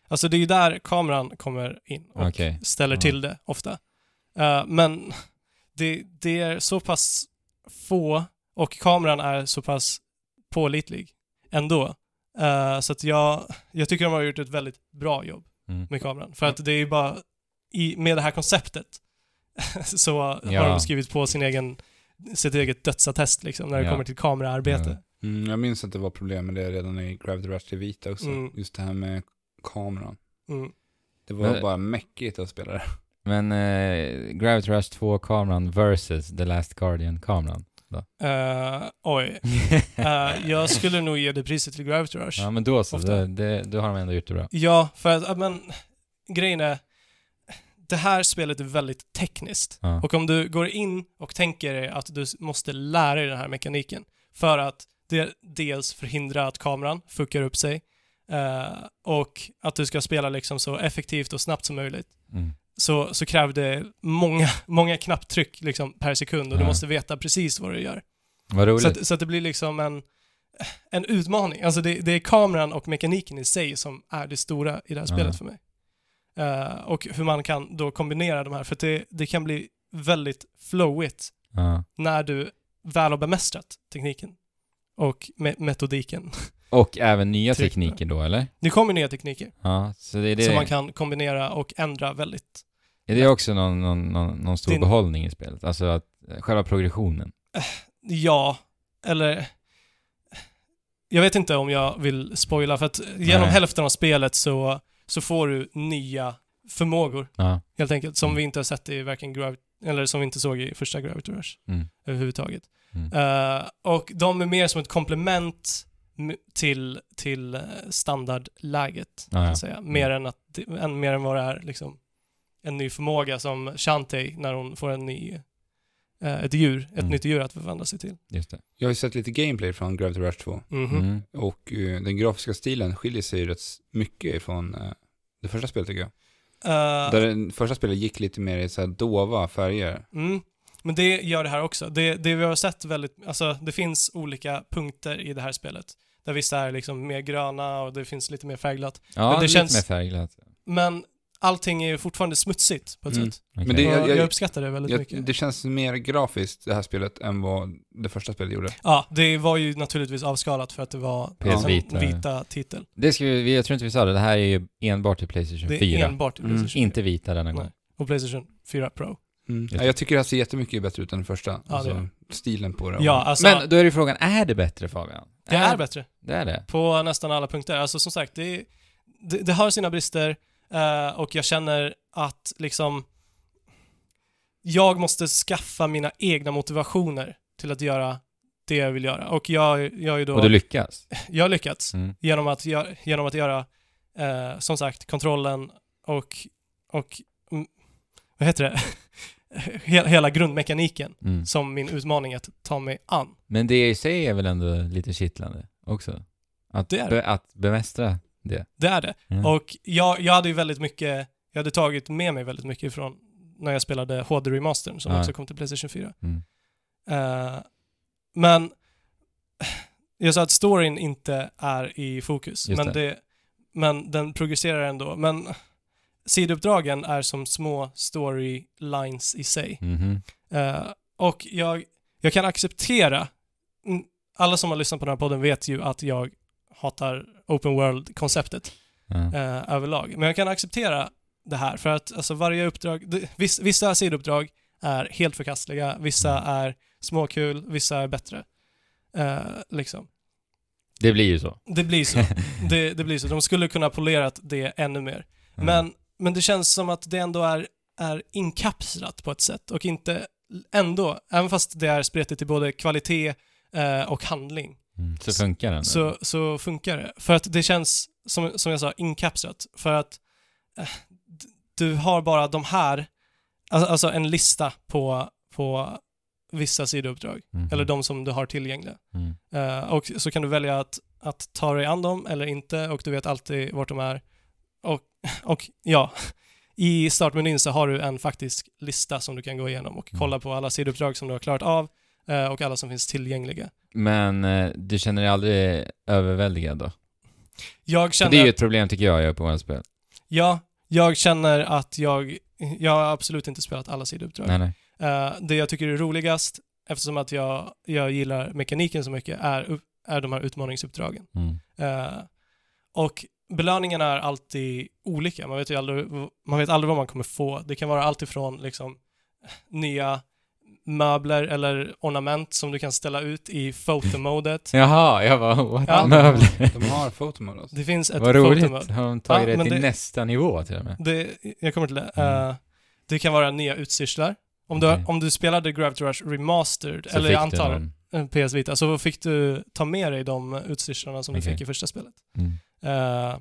B: alltså det är ju där kameran kommer in och
A: Okej.
B: ställer
A: Ja.
B: till det ofta. Eh, men det, det är så pass få och kameran är så pass pålitlig ändå. Eh, så att jag, jag tycker de har gjort ett väldigt bra jobb
A: Mm.
B: med kameran. För att det är ju bara, i, med det här konceptet så har
A: Ja.
B: de skrivit på sin egen, sitt eget dödsattest liksom när det
A: Ja.
B: kommer till kameraarbete.
C: Mm, jag minns att det var problem med det redan i Gravity Rush till Vita också.
B: Mm.
C: Just det här med kameran.
B: Mm.
C: Det var
A: Men-
C: bara mäckigt att spela det.
A: Men eh, Gravity Rush 2-kameran versus The Last Guardian-kameran?
B: Eh, oj. Eh, jag skulle nog ge det priset till Gravity Rush.
A: Ja men då så, det, det, då har de ändå gjort det bra.
B: Ja, för att, men grejen är, det här spelet är väldigt tekniskt.
A: Ja.
B: Och om du går in och tänker dig att du måste lära dig den här mekaniken för att det dels förhindra att kameran fuckar upp sig eh, och att du ska spela liksom så effektivt och snabbt som möjligt
A: Mm.
B: Så, så kräver det många, många knapptryck liksom per sekund och du måste veta precis vad du gör.
A: Vad roligt.
B: Så att, så att det blir liksom en, en utmaning. Alltså det, det är kameran och mekaniken i sig som är det stora i det här spelet för mig. Eh, och hur man kan då kombinera de här, för det, det kan bli väldigt flowigt när du väl har bemästrat tekniken och me- metodiken.
A: Och även nya
B: Tryck
A: tekniker då, eller?
B: Det kommer nya tekniker
A: Ja, så det är det.
B: som man kan kombinera och ändra väldigt.
A: Är det också någon, någon, någon, någon stor
B: Din-
A: behållning i spelet? Alltså att eh, själva progressionen?
B: Ja, eller... Jag vet inte om jag vill spoila, för att genom
A: Nej.
B: hälften av spelet så, så får du nya förmågor,
A: Ja.
B: helt enkelt, som
A: Mm.
B: vi inte har sett i varken Gravity, eller som vi inte såg i första Gravity Rush
A: Mm.
B: överhuvudtaget.
A: Mm.
B: Eh, och de är mer som ett komplement till, till eh, standardläget, kan
A: ja.
B: säga. Mer, än att, än, mer än vad det är liksom, en ny förmåga som Shantae när hon får en ny, eh, ett djur, ett
A: Mm.
B: nytt djur att förvandla sig till.
A: Just det.
C: Jag har ju sett lite gameplay från Gravity Rush 2.
B: Mhm.
A: Mm.
C: Och eh, den grafiska stilen skiljer sig rätt mycket ifrån eh, det första spelet tycker jag.
B: Eh,
C: Där det första spelet gick lite mer i så här dova färger.
B: mm. Men det gör det här också. Det, det vi har sett väldigt, alltså det finns olika punkter i det här spelet. Där vissa är liksom mer gröna och det finns lite mer färgglatt.
A: Ja,
B: Men det
A: lite
B: känns-
A: mer färgglatt.
B: Men allting är ju fortfarande smutsigt på ett
C: Mm.
B: sätt.
A: Okej.
C: Men det- jag-
B: jag,
C: jag-
B: uppskattar det väldigt
C: Jag,
B: mycket.
C: det känns mer grafiskt det här spelet än vad det första spelet gjorde.
B: Ja, det var ju naturligtvis avskalat för att det var en
A: Vita.
B: vita titel.
A: Det ska vi, vi- jag tror inte vi sa det, det här är ju enbart till Playstation
B: Det är
A: 4.
B: enbart i
C: Mm.
B: Playstation 4.
A: Inte vita denna gång.
B: Och Playstation 4 Pro.
C: Mm. Ja, jag tycker det här ser jättemycket bättre ut än det första.
B: det
C: alltså, stilen på det.
B: Ja, alltså
A: Men då är ju frågan, är det bättre Fabian?
B: Det är bättre.
A: Det är det?
B: På nästan alla punkter. Alltså som sagt, det, det, det har sina brister eh, och jag känner att liksom jag måste skaffa mina egna motivationer till att göra det jag vill göra. Och jag, jag är ju då...
A: Och du lyckas?
B: jag har lyckats
A: Mm.
B: genom att, genom att göra, eh, som sagt, kontrollen och, och mm, vad heter det? He- Hela grundmekaniken
A: Mm.
B: som min utmaning att ta mig an.
A: Men det i sig är väl ändå lite kittlande också? Att,
B: Det är
A: be, att bemästra det?
B: Det är det.
A: Mm.
B: Och jag, jag hade ju väldigt mycket, jag hade tagit med mig väldigt mycket från när jag spelade HD Remastern som
A: Ja.
B: också kom till Playstation 4.
A: Mm.
B: Eh, men jag sa att storyn inte är i fokus,
A: Just
B: men,
A: det.
B: det. men den progresserar ändå. Men sidouppdragen är som små storylines i sig.
A: Mhm.
B: Eh, och jag, jag kan acceptera, mm, alla som har lyssnat på den här podden vet ju att jag hatar open world-konceptet
A: Ja.
B: eh, överlag. Men jag kan acceptera det här för att alltså, varje uppdrag, det, viss, vissa sidouppdrag är helt förkastliga, vissa
A: Mm.
B: är småkul, vissa är bättre. Eh, liksom.
A: Det blir ju så.
B: Det blir så. det, det blir så. De skulle kunna polerat det ännu mer. Men, men det känns som att det ändå är, är inkapslat på ett sätt och inte ändå, även fast det är spretigt i både kvalitet eh, och handling,
A: Mm. Så funkar den.
B: så, så funkar det. För att det känns, som, som jag sa, inkapslat. För att eh, du har bara de här, alltså, alltså en lista på, på vissa sidouppdrag,
A: Mhm.
B: eller de som du har tillgängliga.
A: Mm.
B: Eh, och så kan du välja att, att ta dig an dem eller inte och du vet alltid vart de är. Och, och ja, i startmenyn så har du en faktisk lista som du kan gå igenom och
A: Mm.
B: kolla på alla sidouppdrag som du har klarat av eh, och alla som finns tillgängliga.
A: Men eh, du känner dig aldrig överväldigad då?
B: Jag
A: För
B: känner,
A: det är ju ett problem tycker jag, jag gör på våra spel.
B: ja, jag känner att jag, jag har absolut inte spelat alla sidouppdrag.
A: Nej, nej.
B: Eh, det jag tycker är roligast, eftersom att jag, jag gillar mekaniken så mycket, är, är de här utmaningsuppdragen.
A: Mm.
B: Och belöningarna är alltid olika. Man vet ju aldrig, man vet aldrig vad man kommer få. Det kan vara allt ifrån liksom nya möbler eller ornament som du kan ställa ut i fotomodet.
A: Jaha, jag bara, what?
B: Ja.
A: Möbler.
C: De har fotomode alltså.
B: Det finns ett
A: Vad roligt.
B: fotomode.
A: Har de tagit
B: Ja,
A: det till
B: det-
A: nästa nivå till och med?
B: Det, jag kommer till det.
A: Mm.
B: Eh, det kan vara nya utstyrslar. Om du,
A: Okej.
B: om du spelade Gravity Rush Remastered,
A: Så
B: eller jag
A: du
B: antar PS Vita, så fick du ta med dig de utstyrslarna som du
A: Okej.
B: fick i första spelet.
A: Mm.
B: Eh,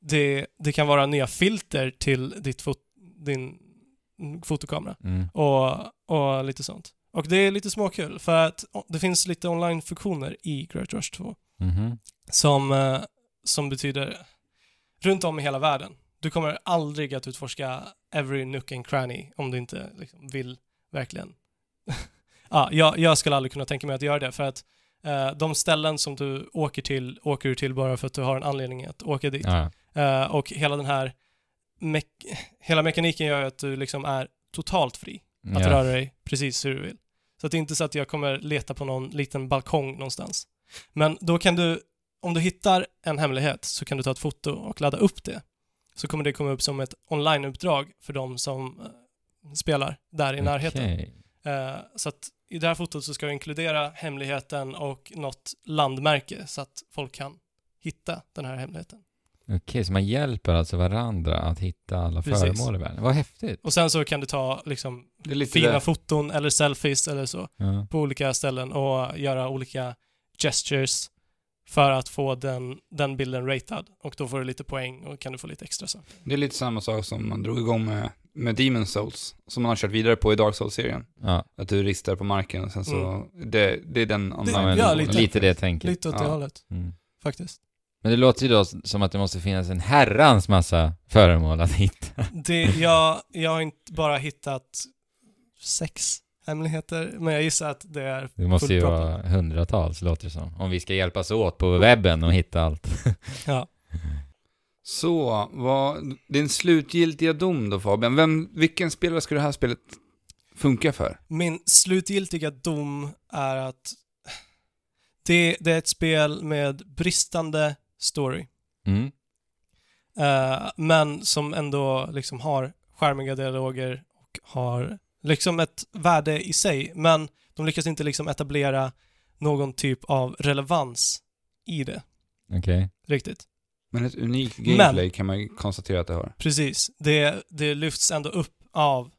B: det, det kan vara nya filter till ditt fot, din fotokamera
A: Mm.
B: och, och lite sånt. Och det är lite småkul för att det finns lite online-funktioner i Gravity Rush 2
A: Mhm.
B: som, eh, som betyder runt om i hela världen. Du kommer aldrig att utforska every nook and cranny om du inte liksom, vill verkligen. ja, jag, jag skulle aldrig kunna tänka mig att göra det för att de ställen som du åker till, åker du till bara för att du har en anledning att åka dit.
A: Ja,
B: Eh, och hela den här mek- hela mekaniken gör att du liksom är totalt fri att
A: ja.
B: röra dig precis hur du vill. Så det är inte så att jag kommer leta på någon liten balkong någonstans. Men då kan du, om du hittar en hemlighet så kan du ta ett foto och ladda upp det. Så kommer det komma upp som ett online-uppdrag för de som eh, spelar där i närheten. Eh, så att i det här fotot så ska du inkludera hemligheten och något landmärke så att folk kan hitta den här hemligheten.
A: Okej, så man hjälper alltså varandra att hitta alla
B: Precis.
A: föremål i världen. Vad häftigt.
B: Och sen så kan du ta liksom
C: Det är lite
B: fina
C: det.
B: foton eller selfies eller så.
A: Ja.
B: på olika ställen och göra olika gestures för att få den, den bilden ratad. Och då får du lite poäng och kan du få lite extra saker.
C: Det är lite samma sak som man drog igång med, med Demon Souls, som man har kört vidare på i Dark Souls-serien.
A: Ja,
C: Att du ristar på marken och sen så, det, det är den online
A: ja, lite.
B: lite.
A: det tänket.
B: Lite åt det
C: Ja.
B: hållet,
A: Mm.
B: faktiskt.
A: Men det låter ju då som att det måste finnas en herrans massa föremål att hitta.
B: Det, jag, jag har inte bara hittat sex hemligheter, men jag gissar att det är
A: Det måste ju
B: fullproppet.
A: vara hundratals, låter det som. Om vi ska hjälpas åt på webben och hitta allt.
B: Ja.
C: Så, vad, din slutgiltiga dom då Fabian? Vem, vilken spelare ska det här spelet funka för?
B: Min slutgiltiga dom är att det, det är ett spel med bristande story.
A: Mm.
B: Eh, men som ändå liksom har charmiga dialoger och har liksom ett värde i sig. Men de lyckas inte liksom etablera någon typ av relevans i det
A: Okej.
B: riktigt.
C: Men ett unikt gameplay kan man ju konstatera att det har.
B: Precis. Det, det lyfts ändå upp av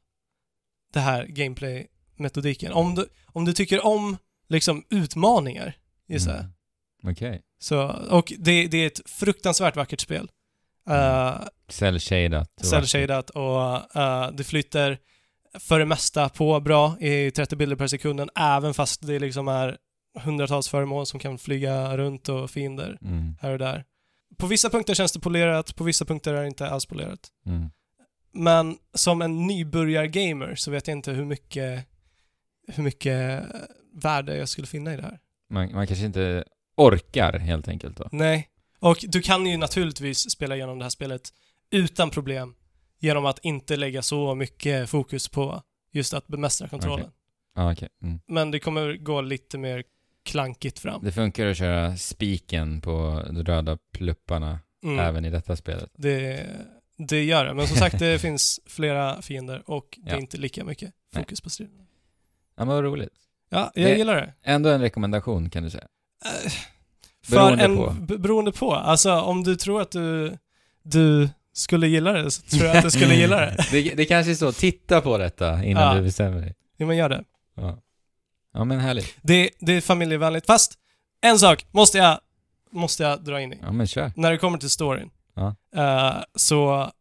B: det här gameplay-metodiken. Om du, om du tycker om liksom utmaningar, gissar jag.
A: Mm. Okej.
B: Så, och det, det är ett fruktansvärt vackert spel. Uh,
A: Cell-shadat. och
B: cell-shadat och eh, det flyter för det mesta på bra i 30 bilder per sekunden, även fast det liksom är hundratals föremål som kan flyga runt och fiender
A: Mm.
B: här och där. På vissa punkter känns det polerat, på vissa punkter är det inte alls polerat.
A: Mm.
B: Men som en nybörjar-gamer så vet jag inte hur mycket, hur mycket värde jag skulle finna i det här.
A: man, man kanske inte orkar helt enkelt då.
B: Nej. Och du kan ju naturligtvis spela igenom det här spelet utan problem genom att inte lägga så mycket fokus på just att bemästra kontrollen.
A: Ja, okej. Mm.
B: Men det kommer gå lite mer klankigt fram.
A: Det funkar att köra spiken på de röda plupparna
B: Mm.
A: även i detta spelet.
B: Det, det gör det. Men som sagt, det finns flera fiender och det är inte lika mycket fokus på striden.
A: Ja, men vad roligt.
B: Ja, jag
A: Det-
B: gillar det.
A: Ändå en rekommendation kan du säga.
B: Eh,
A: Beroende
B: en,
A: på.
B: Beroende på. Alltså om du tror att du, du skulle gilla det så tror jag att du skulle gilla det.
A: det, det kanske är så, titta på detta innan
B: Ja.
A: du bestämmer dig.
B: Ja, men gör det.
A: Ja. ja, men härligt.
B: det. Det är familjevänligt. Fast, en sak måste jag, måste jag dra in i.
A: Ja, men kör.
B: När det kommer till storyn.
A: Ja.
B: eh, så,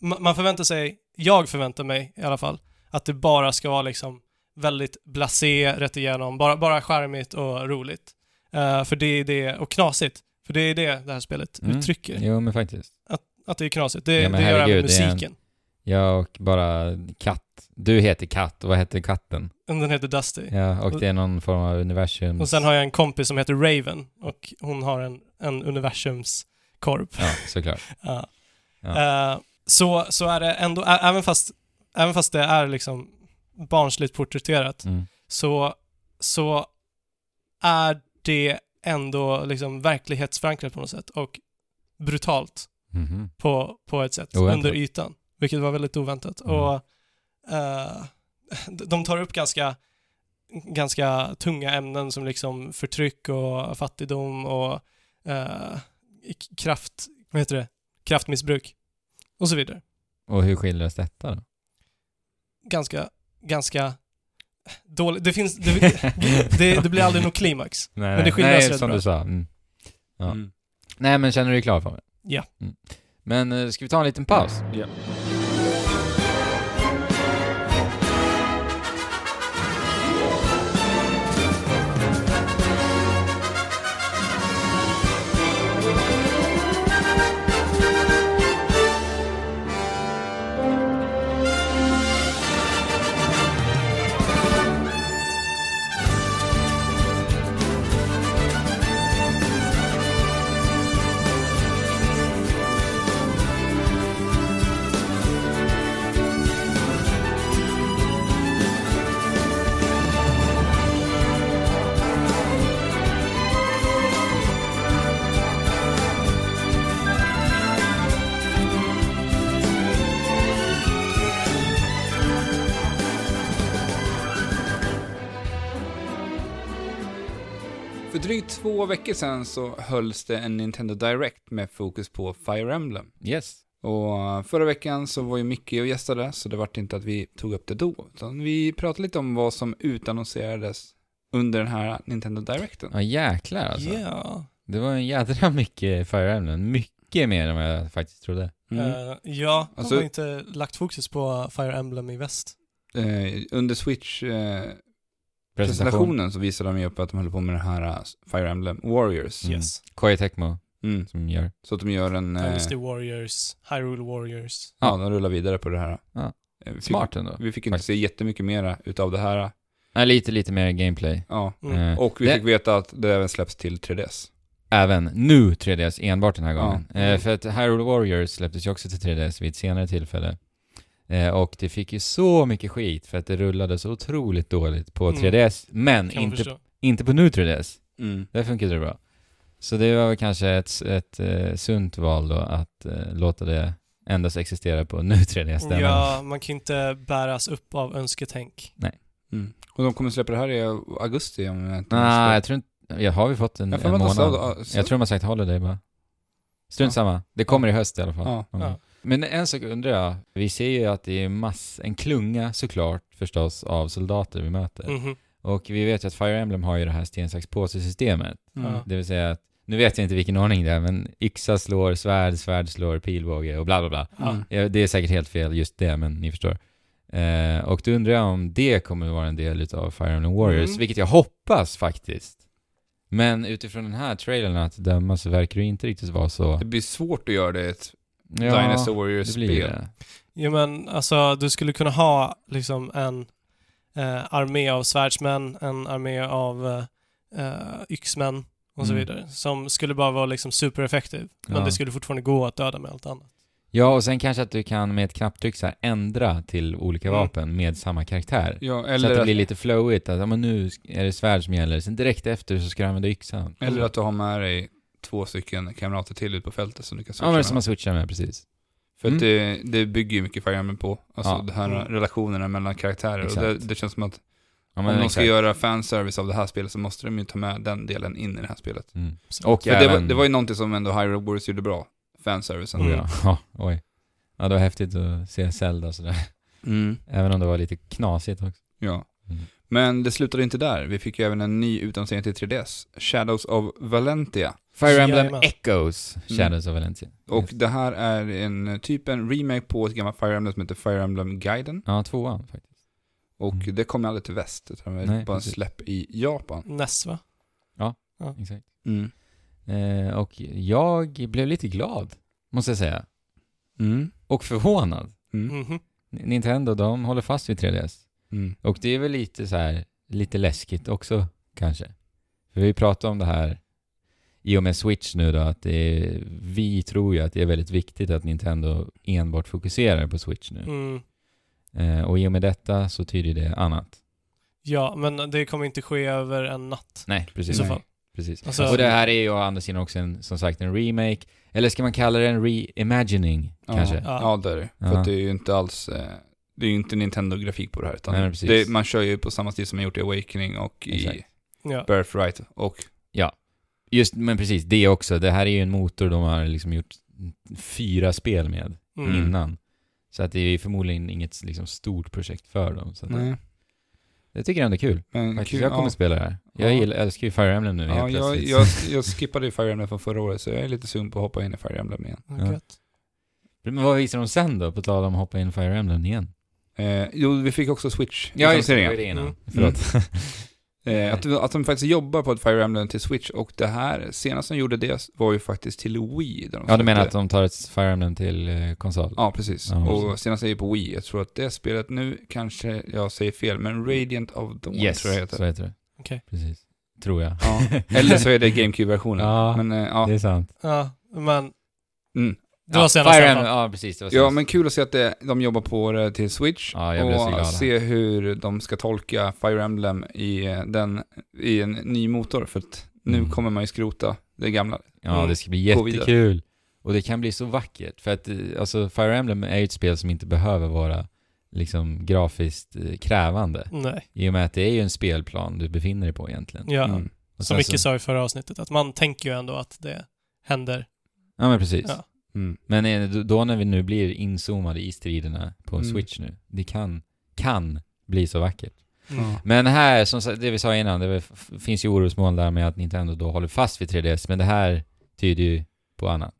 B: ma- man förväntar sig, jag förväntar mig i alla fall, att det bara ska vara liksom väldigt blasé rätt igenom, bara, bara charmigt och roligt. Eh, för det är det, och knasigt. För det är det det här spelet
A: Mm.
B: uttrycker.
A: Jo, men faktiskt.
B: Att det är knasigt. Det,
A: Ja,
B: det gör även musiken.
A: Jag och bara katt. Du heter katt, och vad heter katten?
B: Den heter Dusty.
A: Ja, och det är någon form av universum.
B: Och sen har jag en kompis som heter Raven och hon har en, en universums korp.
A: Ja, såklart.
B: Ja.
A: Ja.
B: Eh, så, så är det ändå, även fast, även fast det är liksom barnsligt porträtterat,
A: Mm.
B: så, så är det ändå liksom verklighetsförankrat på något sätt och brutalt
A: Mhm.
B: på, på ett sätt
A: Oväntat.
B: under ytan. Vilket var väldigt oväntat.
A: Mm.
B: Och d- de tar upp ganska, ganska tunga ämnen som liksom förtryck och fattigdom och k- kraft, vad heter det? Kraftmissbruk. Och så vidare.
A: Och hur skildras detta då?
B: Ganska, ganska dåligt. Det finns, det, det, det blir aldrig någon klimax.
A: Nej,
B: Men det skildras
A: nej,
B: rätt
A: som
B: bra.
A: du sa. Mm. Ja.
C: Mm.
A: Nej, men känner du dig klar för mig?
B: Ja.
A: Mm. Men eh, ska vi ta en liten paus?
C: Ja. Drygt två veckor sedan så hölls det en Nintendo Direct med fokus på Fire Emblem.
A: Yes.
C: Och förra veckan så var ju Micke och gästade, så det vart inte att vi tog upp det då. Utan vi pratade lite om vad som utannonserades under den här Nintendo Directen.
A: Ja, jäklar alltså.
B: Ja.
A: Det var en jädra mycket Fire Emblem. Mycket mer än vad jag faktiskt trodde.
C: Mm.
B: Eh, ja, de
C: Alltså-
B: har inte lagt fokus på Fire Emblem i väst.
C: Eh, under Switch eh,
A: Presentation.
C: Presentationen så visade de ju upp att de höll på med den här eh, Fire Emblem Warriors.
A: Mm.
B: Yes.
A: Koei Tecmo
C: Mm.
A: som gör.
C: Så att de gör en... Eh,
B: Dynasty Warriors, Hyrule Warriors.
C: ja, de rullar vidare på det här.
A: Ja.
C: Eh, vi fick-
A: Smart ändå.
C: Vi fick inte
A: Faktiskt.
C: se jättemycket mera utav det här.
A: Ja, lite, lite mer gameplay.
C: Ja.
B: Mm.
A: Eh,
C: Och vi
A: det-
C: fick veta att det även släpps till 3DS.
A: Även nu 3DS enbart den här
C: Ja.
A: gången. Eh, för att Hyrule Warriors släpptes ju också till 3DS vid ett senare tillfälle. Eh, och det fick ju så mycket skit för att det rullade så otroligt dåligt på
B: Mm.
A: 3DS. Men
B: Kan man
A: inte, inte på nu 3DS.
C: Mm.
A: Där funkade det bra. Så det var väl kanske ett, ett eh, sunt val då att eh, låta det endast existera på nu 3DS. där man-
B: Ja, man kan inte bäras upp av önsketänk.
C: Mm. Och de kommer släppa det här i augusti om jag inte
A: Nej, jag tror inte... Ja, har vi fått en, en månad?
C: så- så-
A: Jag tror de har sagt holiday bara. Strunt
C: Ja.
A: samma. Det kommer i höst i alla fall.
C: Ja.
A: Men en sak undrar jag. Vi ser ju att det är mass, en klunga såklart förstås av soldater vi möter.
B: Mhm.
A: Och vi vet ju att Fire Emblem har ju det här sten, sax, påse-systemet.
C: Mm.
A: Det vill säga att, nu vet jag inte vilken ordning det är, men yxa slår svärd, svärd slår pilbåge och bla bla bla.
B: Ja.
C: Mm.
A: Ja, det är säkert helt fel just det, men ni förstår. Eh, och då undrar jag om det kommer vara en del utav Fire Emblem Warriors,
B: Mm.
A: vilket jag hoppas faktiskt. Men utifrån den här trailern att döma så verkar det inte riktigt vara så.
C: Det blir svårt att göra det
A: Ja,
C: Dynasty Warriors-spel.
B: Jo men alltså, du skulle kunna ha liksom en eh, armé av svärdsmän, en armé av eh, uh, Yxmän och så
A: Mm.
B: vidare. Som skulle bara vara liksom supereffektiv. Men
A: Ja.
B: det skulle fortfarande gå att döda med allt annat.
A: Ja, och sen kanske att du kan med ett knapptryck så här ändra till olika
B: Mm.
A: vapen med samma karaktär.
C: Ja,
A: så
C: eller
A: att det blir lite flowigt, att ja, men nu är det svärd som gäller, sen direkt efter så ska du använda yxan.
C: eller att du har med dig två stycken kamrater till ut på fältet som du kan switcha
A: Ja,
C: med.
A: som man switchar med, precis.
C: För att
A: Mm.
C: det, det bygger ju mycket Fire Emblem på. Alltså
A: Ja.
C: de här
B: Mm.
C: relationerna mellan karaktärer. Och det, det känns som att
A: Ja,
C: om de ska göra fanservice av det här spelet så måste de ju ta med den delen in i det här spelet.
A: Mm. Och
C: För det, var,
A: även...
C: det var ju någonting som ändå Hyrule Warriors gjorde bra. Fanservicen.
B: Mm.
A: Ja, ja, oj. Ja, det var häftigt att se Zelda sådär.
C: Mm.
A: Även om det var lite knasigt också.
C: Ja.
A: Mm.
C: Men det slutade inte där. Vi fick ju även en ny utannonsering till 3DS. Shadows of Valentia.
A: Fire Emblem
B: Jajamän.
A: Echoes, Shadows of Valentia.
C: Och det här är en typ en remake på ett gammalt Fire Emblem som heter Fire Emblem Gaiden.
A: Ja, tvåan faktiskt.
C: Och
A: Mm.
C: det kom aldrig till väst, utan det var bara en släpp i Japan.
B: Ness va?
A: Exakt.
C: Mm.
A: Eh, och jag blev lite glad, måste jag säga.
C: Mm.
A: Och förvånad.
C: Mm.
B: Mhm.
A: Nintendo, de håller fast vid 3DS.
C: Mm.
A: Och det är väl lite så här, lite läskigt också, kanske. För vi pratar om det här i och med Switch nu då, att det är, vi tror ju att det är väldigt viktigt att Nintendo enbart fokuserar på Switch nu.
B: Mm.
A: Eh, och i och med detta så tyder det annat.
B: Ja, men det kommer inte ske över en natt.
A: Nej,
B: I
A: precis.
B: så
C: Nej.
B: fall.
A: precis.
B: Alltså-
A: och det här är ju å andra sidan också en, som sagt en remake, eller ska man kalla det en reimagining, kanske?
C: Ja.
B: Ja.
C: ja, det är det. För
A: Ja.
C: att det är ju inte alls, eh, det är ju inte Nintendo-grafik på det här. Utan
A: Nej, precis.
C: det, man kör ju på samma stil som man gjort i Awakening och i
A: Exakt.
B: Ja.
C: Birthright. Och
A: Just, men precis, det också. Det här är ju en motor de har liksom gjort fyra spel med
B: Mm.
A: innan. Så att det är förmodligen inget liksom stort projekt för dem. Så att
C: nej,
A: det tycker jag ändå är kul.
C: men
A: Faktiskt,
C: kul.
A: jag kommer
C: ja.
A: spela det här. Jag
C: Ja.
A: gillar, älskar ju Fire Emblem nu
C: Ja,
A: helt
C: jag,
A: plötsligt.
C: jag, jag skippade ju Fire Emblem från förra året, så jag är lite sugen på att hoppa in i Fire Emblem igen.
A: Ja.
B: Gött.
A: Men vad visar de sen då, på tal om att hoppa in i Fire Emblem igen?
C: Eh, jo, vi fick också Switch.
A: det var ju
C: utannonseringen.
A: det innan.
B: Mm.
A: Förlåt.
C: Eh, att, de- att de faktiskt jobbar på ett Fire Emblem till Switch och det här, senast de gjorde det var ju faktiskt till Wii. Där de
A: ja, du menar att de tar ett Fire Emblem till eh, konsol?
C: Ja, precis.
A: Ja,
C: och senast är ju på Wii. Jag tror att det spelet nu, kanske jag säger fel, men Radiant of Dawn
A: yes,
C: tror jag heter.
A: så heter det.
B: Okej.
A: Precis. Tror jag.
C: Ja. Eller så är det GameCube-versionen.
A: Ja,
C: men, eh, ja.
A: Det är sant.
B: Ja, men
C: Mm.
B: Det var
A: ja,
B: senast i
A: Fire Emblem, ja precis. Det var
C: ja, men kul att se att det, de jobbar på det till Switch.
A: Ja, jag blev så glad.
C: och se hur de ska tolka Fire Emblem i, eh, den, i en ny motor. För att nu
A: Mm.
C: kommer man ju skrota det gamla.
A: Ja,
B: Mm.
A: det ska bli
C: Gå vidare.
A: jättekul. Och det kan bli så vackert. För att, eh, alltså, Fire Emblem är ju ett spel som inte behöver vara liksom grafiskt eh, krävande.
B: Nej.
A: I och med att det är ju en spelplan du befinner dig på egentligen.
B: Ja.
C: Mm.
A: Och
B: Som
A: sen
B: Micke
A: så-
B: sa i förra avsnittet, att man tänker ju ändå att det händer.
A: Ja, men precis.
B: Ja.
C: Mm.
A: Men eh, då- när vi nu blir inzoomade i striderna på
C: Mm.
A: Switch nu, det kan, kan bli så vackert.
B: Mm.
C: Ja.
A: Men här, som det vi sa innan, det finns ju orosmoln där med att Nintendo då håller fast vid 3DS, men det här tyder ju på annat.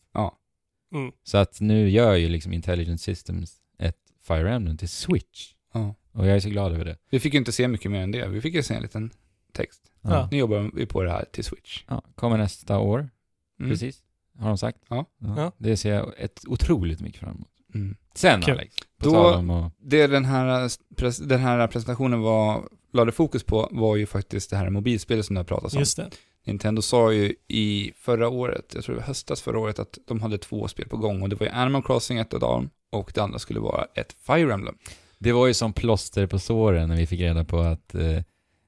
B: Mm.
A: Så att nu gör ju liksom Intelligent Systems ett Fire Emblem till Switch.
C: Ja.
A: Och jag är så glad över det.
C: Vi fick ju inte se mycket mer än det. Vi fick ju se en liten text.
B: Ja.
C: Nu jobbar vi på det här till Switch.
A: Ja, kommer nästa år,
C: Mm.
A: precis. Har de sagt.
C: Ja.
B: Ja.
A: Det ser jag ett otroligt mycket fram emot.
C: Mm.
A: Sen
B: Kul.
A: Alex, på
C: Då-
A: att...
C: Det den här, den här presentationen var, lade fokus på var ju faktiskt det här mobilspelet som det har pratats om.
B: Just det.
C: Nintendo sa ju i förra året, jag tror det var höstas förra året, att de hade två spel på gång och det var ju Animal Crossing ett av dem och det andra skulle vara ett Fire Emblem.
A: Det var ju som plåster på såren när vi fick reda på att eh,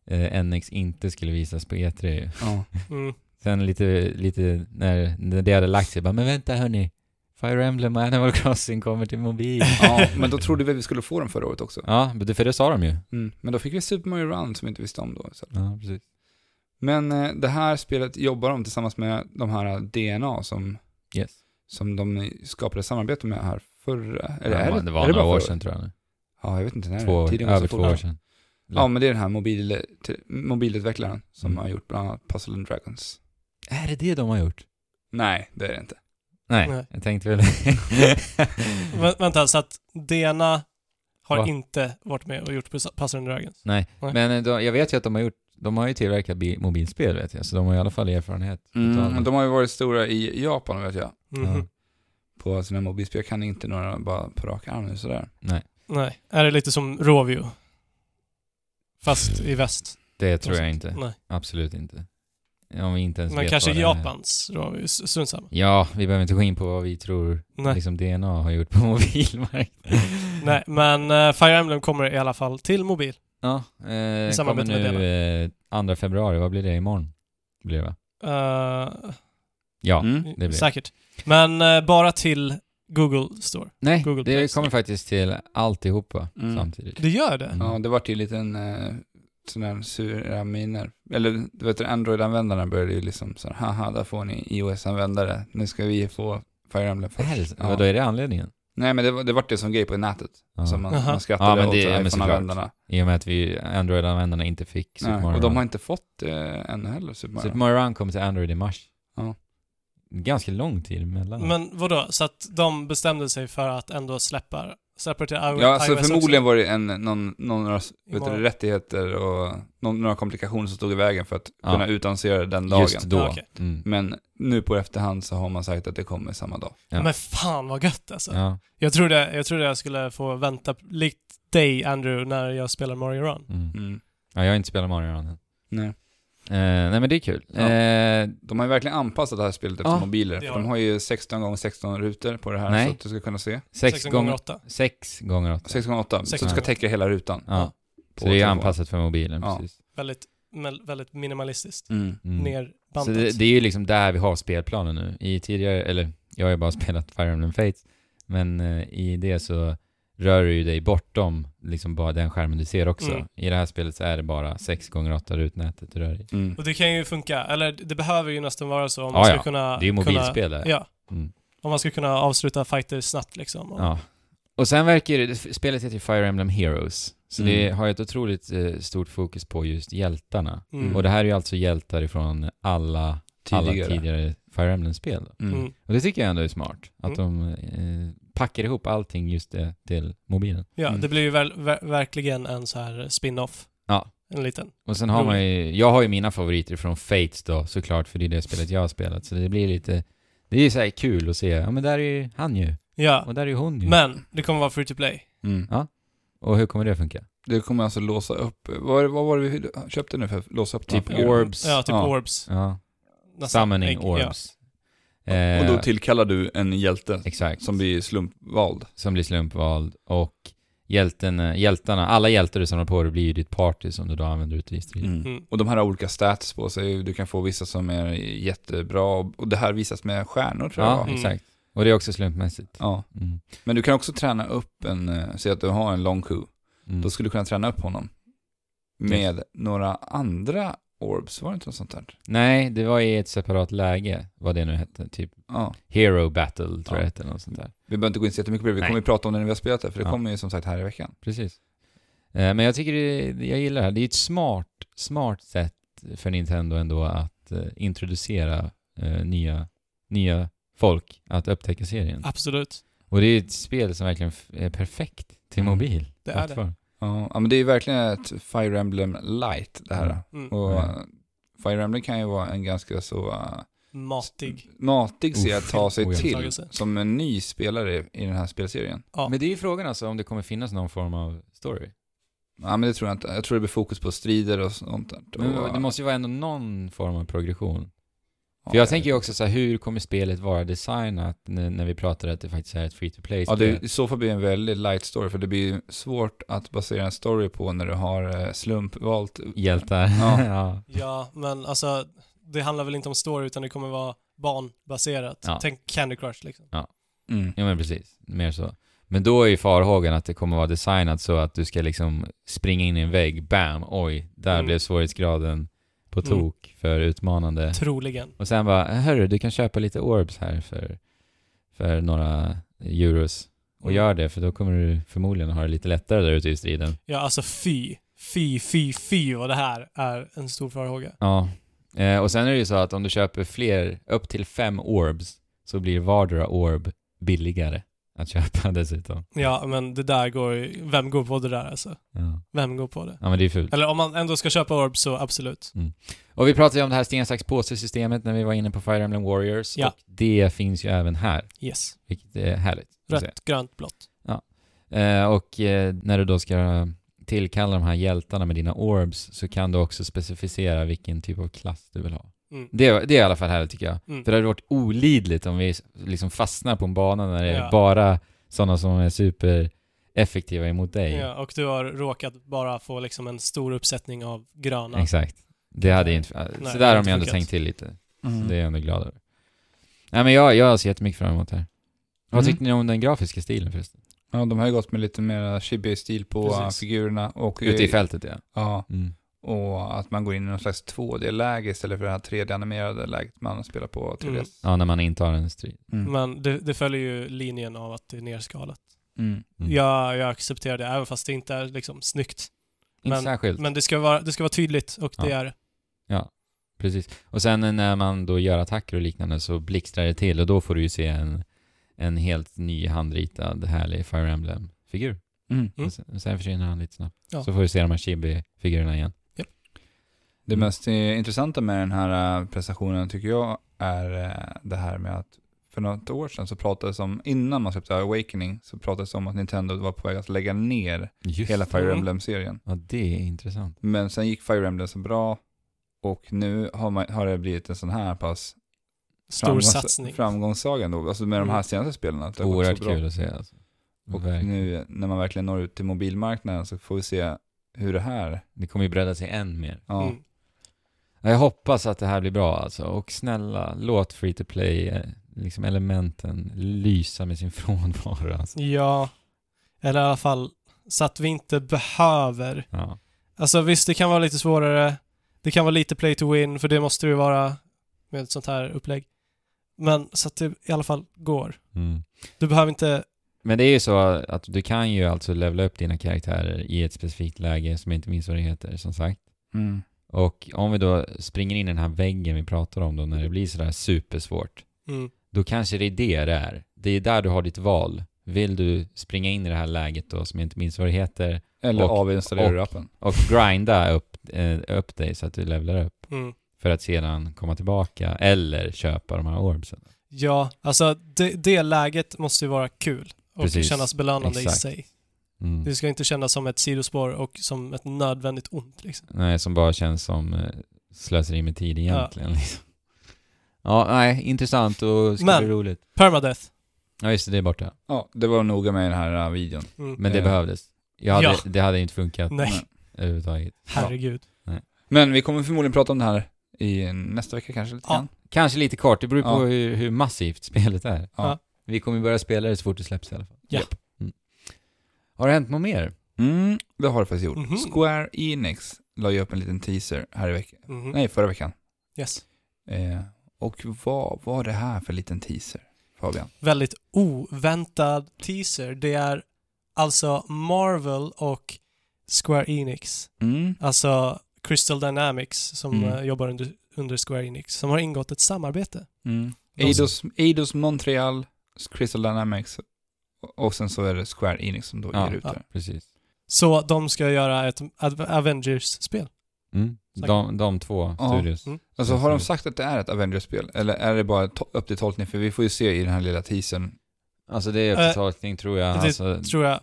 A: eh, NX inte skulle visas på E3 ju.
C: Ja.
B: Mm.
A: Sen lite, lite när, när det hade lagt sig, bara men vänta hörni, Fire Emblem och Animal Crossing kommer till mobil.
C: ja, men då trodde vi att vi skulle få den förra året också.
A: ja, för det sa de ju.
C: Mm. Men då fick vi Super Mario Run som vi inte visste om då. Så.
A: Ja, precis.
C: Men eh, det här spelet jobbar de tillsammans med de här DNA som,
A: Yes.
C: som de skapade samarbete med här förra, eller
A: ja,
C: är det,
A: det var
C: är
A: några år sedan tror jag. nu.
C: Ja, jag vet inte när
A: Två,
C: det är.
A: Över två år sedan.
C: Ja, men det är den här mobil, mobilutvecklaren som
A: Mm.
C: har gjort bland annat Puzzle and Dragons.
A: Är det det de har gjort?
C: Nej, det är det inte.
A: Nej,
B: Nej.
A: jag tänkte väl
B: Vä- vänta, så att DNA har
A: Va?
B: inte varit med och gjort Puzzle and Dragons?
A: Nej,
B: Nej.
A: men eh, de, jag vet ju att de har gjort, de har ju tillverkat bi- mobilspel vet jag, så de har i alla fall erfarenhet.
C: Mm, de har ju varit stora i Japan vet jag.
B: Mhm.
C: På sina mobilspel. Jag kan inte några bara på rak arm nu sådär.
A: Nej,
B: Nej. Är det lite som Rovio? Fast i väst?
A: det tror jag inte.
B: Nej.
A: Absolut inte. Om vi inte ens
B: Men
A: vet
B: kanske
A: vad det.
B: Japans då, ju s- strunt samma.
A: Ja, vi behöver inte gå in på vad vi tror
B: Nej.
A: liksom DNA har gjort på mobilmarknaden.
B: Nej, men eh, Fire Emblem kommer i alla fall till mobil.
A: Ja, eh, kommer
B: samarbete med
A: nu eh, 2 februari, vad blir det imorgon? Blir det va?
B: Eh,
A: Ja,
C: Mm.
A: det blir det.
B: säkert. Men eh, bara till Google Store.
A: Nej,
B: Google Play
A: det
B: Store.
A: kommer faktiskt till alltihopa
C: Mm.
A: samtidigt.
B: Det gör det?
A: Mm.
C: Ja, det vart ju en liten eh, sån där sura miner. Eller du vet, Android-användarna började ju liksom så här, haha, där får ni iOS-användare. Nu ska vi få Fire Emblem först. Ja.
A: Vadå, är det anledningen?
C: Nej, men det, var- det vart det som grej på nätet.
A: Ja.
C: Så man,
B: Aha.
C: man skrattade
A: Ja, men
C: åt
A: det- såklart.
C: iPhone-användarna.
A: I och med att vi Android-användarna inte fick Super
C: Nej,
A: Mario
C: och de har inte fått eh, ännu heller, Super Mario.
A: Super Mario Run kommer till Android i mars.
C: Ja.
A: Ganska lång tid emellan.
B: Men vadå? Så att de bestämde sig för att ändå släppa, till iOS
C: Ja, alltså
B: iOS
C: förmodligen
B: också?
C: var det en, någon, någon, några du, rättigheter och någon, några komplikationer som stod i vägen för att
A: Ja.
C: kunna utannonsera den dagen.
A: Just då.
B: Ja, okej.
A: Mm.
C: Men nu på efterhand så har man sagt att det kommer samma dag.
A: Ja.
B: Men fan vad gött alltså.
A: Ja.
B: Jag, trodde, jag trodde jag skulle få vänta, likt dig Andrew, när jag spelar Mario Run.
A: Mm.
C: Mm.
A: ja, jag har inte spelat Mario Run än.
C: Nej.
A: Eh, nej men det är kul.
C: Ja.
A: Eh,
C: De har ju verkligen anpassat det här spelet efter
A: Ja,
C: mobiler. För
B: har
C: de har ju 16 gånger 16 rutor på det här
A: Nej.
C: så att du ska kunna se.
A: 6
B: 16 gånger
A: gånger
B: 8.
A: 6 gånger 8.
C: 6 gånger 8 så du ska täcka hela rutan.
A: Ja.
C: på
A: Så det är anpassat för mobilen,
C: Ja.
A: precis.
B: Väldigt, väldigt minimalistiskt.
C: Mm.
A: Mm.
B: Nerbantat.
A: Så det, det är ju liksom där vi har spelplanen nu. I tidigare, eller jag har ju bara spelat Fire Emblem Fates, men eh, i det så rör du ju dig bortom liksom bara den skärmen du ser också.
B: Mm.
A: I det här spelet så är det bara 6 gånger 8 rutnätet du rör dig.
C: Mm.
B: Och det kan ju funka, eller det behöver ju nästan vara så om
A: Ja,
B: man ska
A: ja.
B: kunna...
A: Det är ju mobilspel
B: kunna. Ja.
A: Mm.
B: Om man ska kunna avsluta fighter snabbt liksom. Och,
A: Ja. Och sen verkar det, spelet heter ju Fire Emblem Heroes, så det
C: Mm.
A: har ju ett otroligt eh, stort fokus på just hjältarna.
B: Mm.
A: Och det här är ju alltså hjältar ifrån alla
C: Tidigare.
A: alla tidigare Fire Emblem-spel.
C: Mm.
B: Mm.
A: Och det tycker jag ändå är smart. Att de eh, packar ihop allting just det till mobilen.
B: Ja,
C: Mm.
B: det blir ju väl, ver- verkligen en så här spin-off.
A: Ja.
B: En liten.
A: Och sen har man ju, jag har ju mina favoriter från Fates då såklart, för det är det spelet jag har spelat. Så det blir lite, det är ju så här kul att se, ja men där är ju han ju,
B: Ja.
A: och där är ju hon ju.
B: Men, det kommer vara free to play.
C: Mm.
A: Och hur kommer det funka?
C: Det kommer alltså låsa upp, vad, vad var det vi köpte nu för att låsa upp
A: Typ
C: figuren?
A: orbs.
B: Ja, typ
C: Ja.
B: orbs.
A: Ja, summoning
B: Ägg,
A: orbs.
C: Och
A: Eh,
C: då tillkallar du en hjälte
A: Exakt.
C: som blir slumpvald.
A: som blir slumpvald och hjälten, eh, hjältarna, alla hjältar du samlar på dig blir ju ditt party som du då använder ute i strid.
B: Mm.
C: Och de här har olika stats på sig, du kan få vissa som är jättebra, och det här visas med stjärnor tror jag
A: Ja,
C: va?
B: Mm.
A: exakt. Och det är också slumpmässigt.
C: ja.
A: Mm.
C: Men du kan också träna upp en, eh, säg att du har en long Q,
A: Mm.
C: då skulle du kunna träna upp honom. Med några andra orbs, var det inte något sånt där?
A: Nej, det var i ett separat läge, vad det nu hette. Typ
C: Ja.
A: Hero Battle, tror
C: Ja.
A: jag hette, något sånt där.
C: Vi behöver inte gå in så jättemycket på det, vi
A: Nej.
C: kommer ju prata om det när vi har spelat det, för det
A: Ja.
C: kommer ju som sagt här i veckan.
A: Precis. Eh, Men jag tycker det, jag gillar det här. Det är ett smart, smart sätt för Nintendo ändå att eh, introducera eh, nya, nya folk att upptäcka serien.
B: Absolut.
A: Och det är ett spel som verkligen är perfekt till
C: Mm.
A: mobil.
B: Det är det.
C: Ja, ja, men det är ju verkligen ett Fire Emblem light det här.
A: Mm.
B: Mm.
C: Och
A: Mm.
C: Fire Emblem kan ju vara en ganska så uh,
B: Matig.
C: matig serie att ta sig till som en ny spelare i den här spelserien.
B: Ja.
A: Men det är ju frågan alltså om det kommer finnas någon form av story.
C: Ja, men det tror jag inte. Jag tror det blir fokus på strider och sånt där.
A: Men
C: och,
A: det måste ju vara ändå någon form av progression. För jag tänker ju också så här, hur kommer spelet vara designat när, när vi pratar att det faktiskt är ett free to play
C: Ja,
A: spel?
C: det i så fall blir det en väldigt light story, för det blir svårt att basera en story på när du har eh, slumpvalt.
A: Hjältar.
C: Ja.
A: ja.
B: Ja, men alltså det handlar väl inte om story utan det kommer vara barnbaserat.
A: Ja.
B: Tänk Candy Crush liksom.
C: Mm.
A: Ja men precis, mer så. Men då är ju farhågan att det kommer vara designat så att du ska liksom springa in i en vägg, bam, oj, där
B: Mm.
A: blev svårighetsgraden på
B: Mm.
A: tok för utmanande.
B: Troligen.
A: Och sen bara, hörru, du kan köpa lite orbs här för, för några euros. Och
B: Mm.
A: gör det, för då kommer du förmodligen ha det lite lättare där ute i striden.
B: Ja, alltså fy. Fy, fy, fy vad det här är en stor farhåga.
A: Ja. Eh, och sen är det ju så att om du köper fler, upp till fem orbs, så blir vardera orb billigare att köpa dessutom.
B: Ja, men det där går ju- Vem går på det där alltså?
A: Ja,
B: Vem går på det?
A: ja men det är fult.
B: Eller om man ändå ska köpa Orb så absolut.
A: Och vi pratade ju om det här sten, sax, påse-systemet när vi var inne på Fire Emblem Warriors.
B: Ja.
A: Och det finns ju även här,
B: Yes.
A: vilket är härligt.
B: Rött, grönt, blått.
A: Eh, och eh, när du då ska tillkalla de här hjältarna med dina orbs så kan du också specificera vilken typ av klass du vill ha.
B: Mm.
A: Det, det är i alla fall härligt tycker jag.
B: Mm.
A: För det hade varit olidligt om vi liksom fastnar på en bana när det är
B: Ja.
A: bara sådana som är supereffektiva emot dig.
B: Ja, och du har råkat bara få liksom en stor uppsättning av gröna.
A: Exakt. Det hade inte...
B: Nej,
A: så där har de ändå
B: funkat.
A: tänkt till lite.
C: Mm.
A: Så det är jag ändå glad över. Nej men jag, jag ser jättemycket fram emot det här. Vad
C: Mm.
A: tyckte ni om den grafiska stilen förresten?
C: Ja, de har ju gått med lite mer chibi-stil på
B: Precis.
C: figurerna och...
A: Ute i fältet ja.
C: Ja,
A: Mm.
C: Och att man går in i någon slags 2D-läge istället för det här 3D-animerade läget man spelar på 3DS.
B: Mm.
A: Ja, när man inte har en strid.
C: Mm.
B: Men det, det följer ju linjen av att det är nerskalat.
C: Mm.
A: Mm.
B: Jag, jag accepterar det, även fast det inte är liksom snyggt.
A: Inte
B: Men-
A: särskilt.
B: Men det ska vara, det ska vara tydligt och det
A: Ja.
B: är det.
A: Ja, precis. Och sen när man då gör attacker och liknande så blixtrar det till och då får du ju se en, en helt ny handritad härlig Fire Emblem-figur.
C: Mm.
B: Mm.
A: Sen, sen försvinner han lite snabbt.
B: Ja.
A: Så får vi se de här chibi-figurerna igen.
C: Det mest intressanta med den här eh, prestationen tycker jag är eh, det här med att för något år sedan så pratades om, innan man släppte Awakening, så pratades det om att Nintendo var på väg att lägga ner
A: Just
C: hela Fire. Emblem-serien.
A: Ja, det är intressant.
C: Men sen gick Fire Emblem så bra och nu har, man, har det blivit en sån här pass
B: Stor
C: framgångs-
B: satsning.
C: framgångssaga då, alltså med de här
B: Mm.
C: senaste spelen. Att det
A: Oerhört kul att se alltså.
C: Och
A: Verkligen.
C: nu när man verkligen når ut till mobilmarknaden så får vi se hur det här,
A: Det kommer ju bredda sig än mer.
C: ja.
B: Mm.
A: Ja, Jag hoppas att det här blir bra alltså. Och snälla, låt free to play eh, liksom elementen lysa med sin frånvaro alltså.
B: Ja, eller i alla fall så att vi inte behöver.
A: Ja.
B: Alltså visst, det kan vara lite svårare. Det kan vara lite play to win, för det måste det ju vara med ett sånt här upplägg. Men så att det i alla fall går.
A: Mm.
B: Du behöver inte...
A: Men det är ju så att du kan ju alltså levela upp dina karaktärer i ett specifikt läge som jag inte minns vad det heter, som sagt.
C: Mm.
A: Och om vi då springer in i den här väggen vi pratar om då, när det blir sådär supersvårt,
B: Mm,
A: då kanske det är det det är. Det är där du har ditt val. Vill du springa in i det här läget då, som jag inte minns vad det heter,
C: Eller
A: Och- och-
C: appen.
A: och grinda upp, eh, upp dig så att du levlar upp,
B: mm.
A: för att sedan komma tillbaka, eller köpa de här orbsen.
B: Ja, alltså det, det läget måste ju vara kul och
A: Precis.
B: kännas belönande
A: Exakt.
B: i sig.
A: Mm.
B: Det ska inte kännas som ett sidospår och som ett nödvändigt ont liksom.
A: Nej, som bara känns som eh, slöseri med tid egentligen. Liksom. Ja, nej, intressant och ska
B: Men-
A: bli roligt.
B: Permadeath.
A: Ja, just det, det är borta.
C: Ja, det var noga med den här äh, videon.
B: Mm.
A: Men det
C: Eh.
A: behövdes. Jag hade,
B: Ja.
A: Det hade inte funkat
B: Nej,
C: Nej.
A: överhuvudtaget.
B: herregud.
C: Men vi kommer förmodligen prata om det här i nästa vecka kanske lite
B: Ja.
C: grann.
A: Kanske lite kort, det beror på
C: Ja.
A: hur, hur massivt spelet är.
C: Ja.
A: Vi kommer börja spela det så fort det släpps i alla fall.
B: Ja.
A: Mm. Har det hänt något mer?
C: Mm, det har det faktiskt gjort.
B: Mhm.
C: Square Enix la ju upp en liten teaser här i veckan.
B: Mhm.
C: Nej, förra veckan.
B: Yes.
C: Eh, och vad var det här för liten teaser, Fabian?
B: Väldigt oväntad teaser. Det är alltså Marvel och Square Enix.
C: Mm.
B: Alltså Crystal Dynamics som
C: Mm.
B: eh, jobbar under, under Square Enix. Som har ingått ett samarbete.
C: Mm. Eidos, Eidos Montreal, Crystal Dynamics och sen så är det Square Enix som då
A: Ja,
C: ger ut
B: ja.
C: det.
A: Precis.
B: Så de ska göra ett Avengers-spel.
A: Mm. De, de två
C: Ja.
A: studios.
B: Mm.
C: Alltså har de sagt att det är ett Avengers-spel? Eller är det bara upp till tolkning? För vi får ju se i den här lilla teasern.
A: Alltså det är upp
B: Eh,
A: till tolkning tror jag.
B: det
A: Alltså,
B: Tror jag.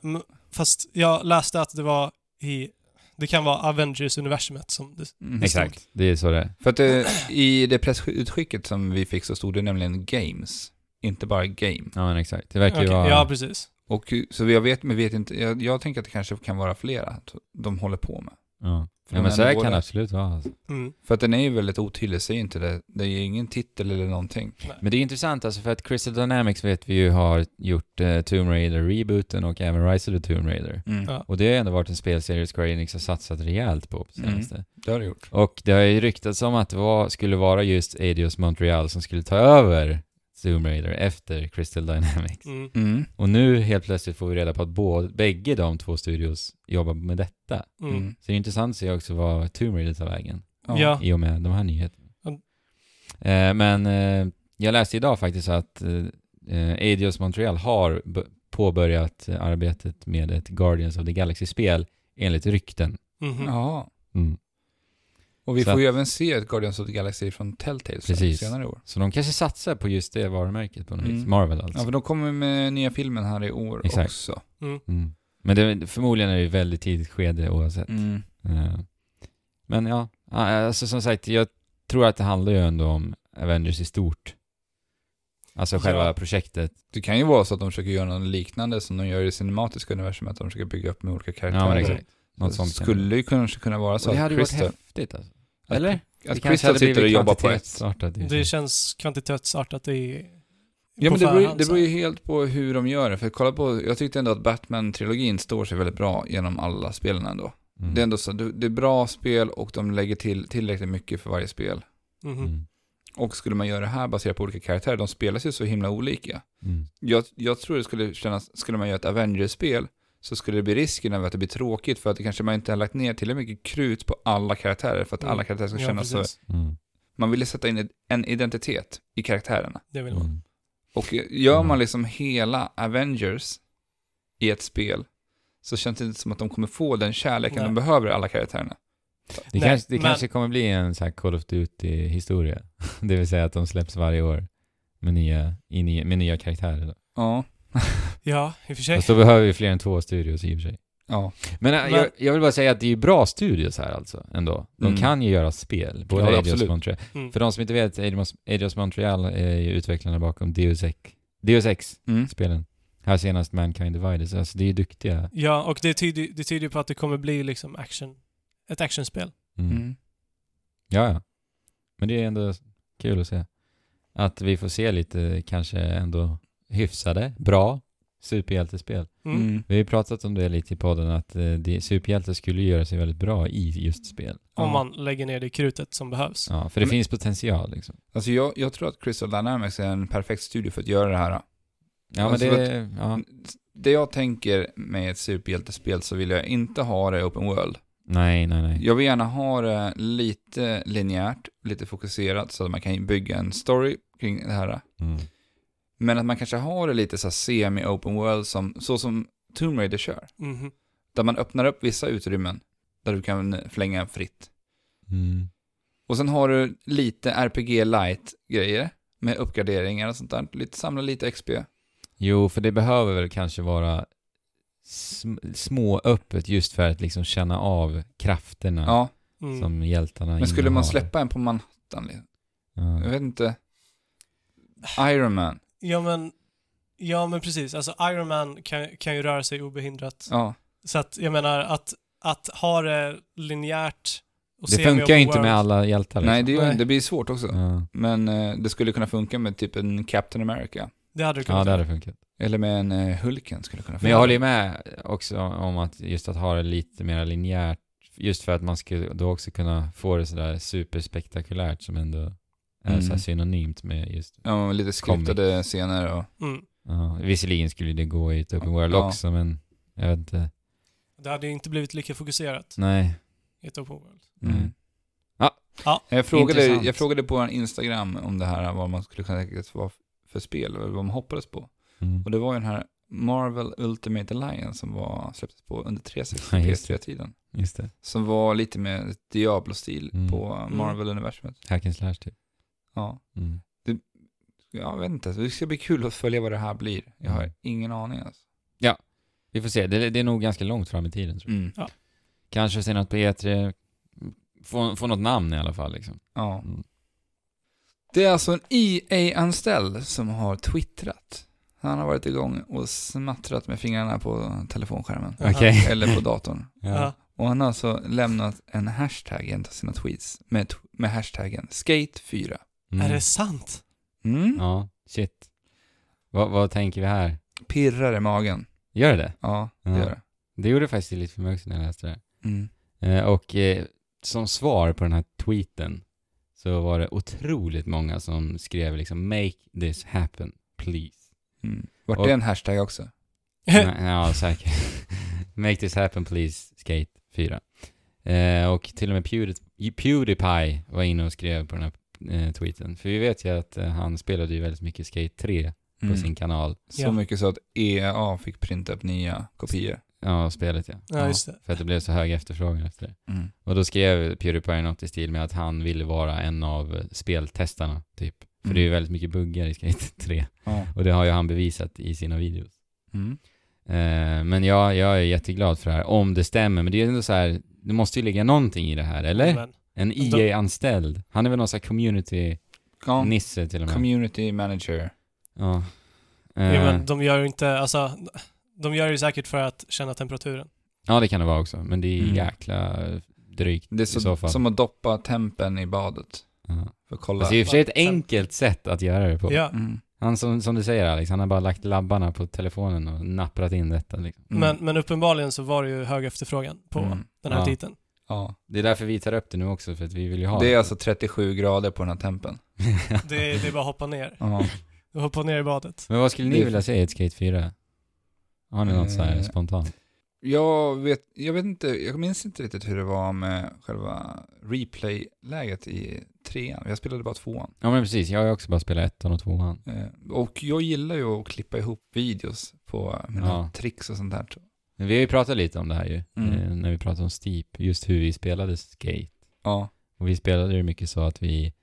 B: Fast jag läste att det var i... Det kan vara Avengers-universumet som det...
C: Mm.
A: exakt, det är så det är.
C: För att det, i det pressutskicket som vi fick så stod det nämligen Games, inte bara Game.
A: Ja men exakt. Det verkar ju
B: Okej,
A: vara...
B: Ja, precis.
C: Och så jag vet, men vet inte, jag, jag tänker att det kanske kan vara flera de håller på med.
A: Ja,
C: För
A: ja men så här
C: ändå
A: kan det absolut vara. Alltså.
B: Mm.
C: För att den är ju väldigt otydlig, säger inte det. Det är ju ingen titel eller någonting.
A: Men det är intressant alltså för att Crystal Dynamics vet vi ju har gjort eh, Tomb Raider-rebooten och även Rise of the Tomb Raider.
C: Mm.
B: Ja.
A: Och det har ändå varit en spelserie Square Enix har satsat rejält på på senaste.
C: Det har det gjort.
A: Och det har ju ryktats om att det var, skulle vara just Eidos Montreal som skulle ta över Tomb Raider efter Crystal Dynamics.
B: Mm.
C: Mm.
A: Och nu helt plötsligt får vi reda på att både, bägge de två studios jobbar med detta.
B: Mm.
C: Mm.
A: Så det är intressant att se också vad Tomb Raider tar vägen.
B: Ja.
A: i och med de här nyheterna.
B: Mm.
A: Eh, men eh, jag läste idag faktiskt att eh, Eidos Montreal har påbörjat arbetet med ett Guardians of the Galaxy-spel enligt rykten.
B: Mhm.
C: Ja. Och vi
A: Så
C: får ju
A: att-
C: även se ett Guardians of the Galaxy från Telltale
A: Precis.
C: senare i år.
A: Så de kanske satsar på just det varumärket på något
C: Mm.
A: vis. Marvel alltså.
C: Ja, för de kommer med nya filmen här i år
A: Exakt.
C: också.
B: Mm.
A: Mm. Men det, förmodligen är det ju väldigt tidigt skede oavsett.
C: Mm.
A: Eh, Men ja, alltså som sagt, jag tror att det handlar ju ändå om Avengers i stort. Alltså själva
B: Ja.
A: projektet.
C: Det kan ju vara så att de försöker göra något liknande som de gör i det cinematiska universumet, att de försöker bygga upp med olika karaktärer.
A: Ja, men
B: exakt.
A: exakt. Något sånt
C: skulle ju kanske kunna vara så
A: Och det
C: att
A: hade varit häftigt alltså.
C: att-
A: Eller?
C: att Crystal
A: hade
C: sitter och jobbar på ett.
B: Det känns kvantitetsartat i
C: Ja men det beror, det beror ju helt på hur de gör det. För kolla på, jag tyckte ändå att Batman-trilogin står sig väldigt bra genom alla spelen ändå.
A: Mm.
C: Det är ändå så, det, det är bra spel och de lägger till tillräckligt mycket för varje spel.
B: Mhm.
A: Mm.
C: Och skulle man göra det här baserat på olika karaktärer, de spelas ju så himla olika.
A: Mm.
C: Jag, jag tror det skulle kännas, skulle man göra ett Avengers-spel, så skulle det bli risken av att det blir tråkigt för att det kanske man inte har lagt ner tillräckligt mycket krut på alla karaktärer för att
B: Mm.
C: alla karaktärer ska
B: Ja,
C: kännas så.
B: precis.
A: Mm.
C: Man ville sätta in en identitet i karaktärerna.
B: Det vill man.
A: Mm.
C: Och gör man
A: Mm.
C: liksom hela Avengers i ett spel så känns det inte som att de kommer få den kärleken
B: Nej.
C: de behöver alla karaktärerna.
A: Det,
B: Nej,
A: kanske, det
B: men-
A: kanske kommer bli en sån här Call of Duty-historia. det vill säga att de släpps varje år med nya, i nya, med nya karaktärer. Då.
C: Ja.
B: Ja, i och för sig.
A: Fast då behöver vi fler än två studios i och för sig.
C: Ja.
A: Men,
B: Men-
A: jag, jag vill bara säga att det är ju bra studios här alltså, ändå. De
C: Mm.
A: kan ju göra spel, både
C: Ja,
A: och Montreal.
B: Mm.
A: För de som inte vet, Eidos Montreal är ju utvecklarna bakom Deus Ex, Deus Ex-spelen.
C: Mm.
A: Här senast Mankind Divided, så alltså det är ju duktiga.
B: Ja, och det tyder, det tyder på att det kommer bli liksom action. Ett actionspel.
A: Mm.
C: Mm.
A: Ja, ja. Men det är ändå kul att se. Att vi får se lite, kanske ändå hyfsade, bra superhjältespel.
B: Mm.
C: Mm.
A: Vi har ju pratat om det lite i podden, att eh, det, superhjältar skulle göra sig väldigt bra i just spel.
B: Om
C: Ja.
B: man lägger ner det krutet som behövs.
A: Ja, för det
C: Men-
A: finns potential liksom.
C: Alltså jag, jag tror att Crystal Dynamics är en perfekt studio för att göra det här.
A: Ja, men
C: Alltså,
A: det... Ja.
C: Det jag tänker med ett superhjältespel så vill jag inte ha det open world.
A: Nej, nej, nej.
C: Jag vill gärna ha det lite linjärt, lite fokuserat så att man kan bygga en story kring det här.
A: Mm.
C: Men att man kanske har det lite så här semi-open world som, så som Tomb Raider kör.
B: Mhm.
C: Där man öppnar upp vissa utrymmen där du kan flänga fritt.
A: Mm.
C: Och sen har du lite RPG light grejer med uppgraderingar och sånt där. Lite, samla lite XP.
A: Jo, för det behöver väl kanske vara sm- små öppet just för att liksom känna av krafterna
C: Ja,
B: Mm.
A: som hjältarna
C: men skulle man släppa en på Manhattan? liksom?
A: Ja.
C: Jag vet inte. Iron Man.
B: Ja, men... Ja, men precis. Alltså Iron Man kan, kan ju röra sig obehindrat.
C: Ja.
B: Så att jag menar att, att ha det linjärt och
A: Det funkar ju inte med alla hjältar liksom.
C: Nej, det, är ju-
B: Nej.
C: det blir svårt också.
A: Ja,
C: Men eh, det skulle kunna funka med typ en Captain America.
B: Det hade det kunnat
A: ja det hade funkat.
C: Eller med en eh, Hulken skulle kunna funka.
A: Men jag håller ju med också om att just att ha det lite mer linjärt, just för att man skulle då också kunna få det sådär superspektakulärt som ändå
C: Mm.
A: så här synonymt med just
C: Ja, lite skriptade scener och...
B: Mm.
A: Ja, visserligen skulle det gå i ett open world
C: Ja.
A: också, men jag vet inte.
B: Det hade ju inte blivit lika fokuserat
A: Nej.
B: i ett open world.
C: Mm.
A: Mm. Ja.
B: Ja.
C: Jag, frågade,
A: Intressant.
C: jag frågade på en Instagram om det här, vad man skulle kunna tänka sig vara för spel, eller vad man hoppades på.
A: Mm.
C: Och det var ju den här Marvel Ultimate Alliance som var, släpptes på under 360
A: Ja, just det.
C: PS3-tiden.
A: Just det.
C: Som var lite med Diablo-stil
A: Mm.
C: på Marvel-universumet.
A: Hack and slash typ.
C: Ja.
A: Mm.
C: Jag vet inte, det ska bli kul att följa vad det här blir. Jag har
A: Mm.
C: ingen aning alltså.
A: Vi får se, det, det är nog ganska långt fram i tiden tror jag.
C: Mm.
A: Kanske se något på E3, få, få något namn i alla fall liksom.
C: Ja.
A: Mm.
C: Det är alltså en EA-anställd som har twittrat. Han har varit igång och smattrat med fingrarna på telefonskärmen.
A: Okej.
C: Eller på datorn.
B: Ja.
C: Och han har alltså lämnat en hashtag i en av sina tweets med, med hashtaggen skate4.
A: Mm.
B: Är det sant?
C: Mm.
A: Ja, shit. Vad, vad tänker vi här?
C: Pirrar i magen.
A: Gör det det?
C: Ja, det
A: Ja.
C: gör det.
A: Det gjorde faktiskt lite för mig också när jag läste det
C: Mm.
A: här. Eh, och eh, som svar på den här tweeten så var det otroligt många som skrev liksom “Make this happen, please”.
C: Mm. Vart
A: Och-
C: det en hashtag också?
A: Nej, ja, säkert. “Make this happen, please, Skate 4”. Eh, och till och med Pewdie- Pewdiepie var inne och skrev på den här eh, tweeten. För vi vet ju att eh, han spelade ju väldigt mycket Skate 3 på
C: Mm.
A: sin kanal.
C: Så
B: Ja.
C: mycket så att EA fick printa upp nya kopior.
A: Ja, spelet ja.
B: Ja, just det.
A: För att det blev så hög efterfrågan efter det.
C: Mm.
A: Och då skrev Pewdiepie något i stil med att han ville vara en av eh, speltestarna, typ. För
C: Mm.
A: det är ju väldigt mycket buggar i Skate 3.
C: Ja.
A: Och det har ju han bevisat i sina videos.
C: Mm.
A: Eh, men jag, jag är jätteglad för det här, om det stämmer. Men det är ändå så här, det måste ju ligga någonting i det här, eller?
B: Men,
A: En EA-anställd. Han är väl någon sån här community-nisse
C: Ja,
A: till och med.
C: community manager.
A: ja.
B: Ja,
A: Eh,
B: men de gör ju inte, alltså, de gör ju säkert för att känna temperaturen.
A: ja, det kan det vara också. Men det är
C: Mm.
A: jäkla drygt
C: Det är
A: i
C: så,
A: så fall.
C: som att doppa tempen i badet.
A: Ja.
C: För att kolla.
A: Alltså, det är i och för sig ett enkelt sätt att göra det på.
B: Ja,
C: Mm.
A: Han som, som du säger Alex, han har bara lagt labbarna på telefonen och napprat in detta. Liksom.
C: Mm.
B: men, men uppenbarligen så var det ju hög efterfrågan på
C: Mm.
B: den här
A: Ja.
B: titeln.
C: Ja.
A: Det är därför vi tar upp det nu också, för att vi vill ju ha
C: Det är alltså 37 grader på den här tempen.
B: Det, det är bara att hoppa ner.
C: Ja.
B: Hoppa ner i badet.
A: Men vad skulle
C: Det
A: ni
C: är-
A: vilja se i ett Skate 4? Har ni något så här
C: Eh,
A: spontant?
C: Jag vet, jag vet inte, jag minns inte riktigt hur det var med själva replay-läget i trean. Jag spelade bara tvåan.
A: Ja men precis, jag har ju också bara spelat ettan och tvåan.
C: Eh, Och jag gillar ju att klippa ihop videos på mina
A: Ja.
C: tricks och sånt där.
A: Vi har ju pratat lite om det här ju,
C: Mm.
A: eh, när vi pratade om Steep, just hur vi spelade Skate.
C: Ja.
A: Och vi spelade ju mycket så att vi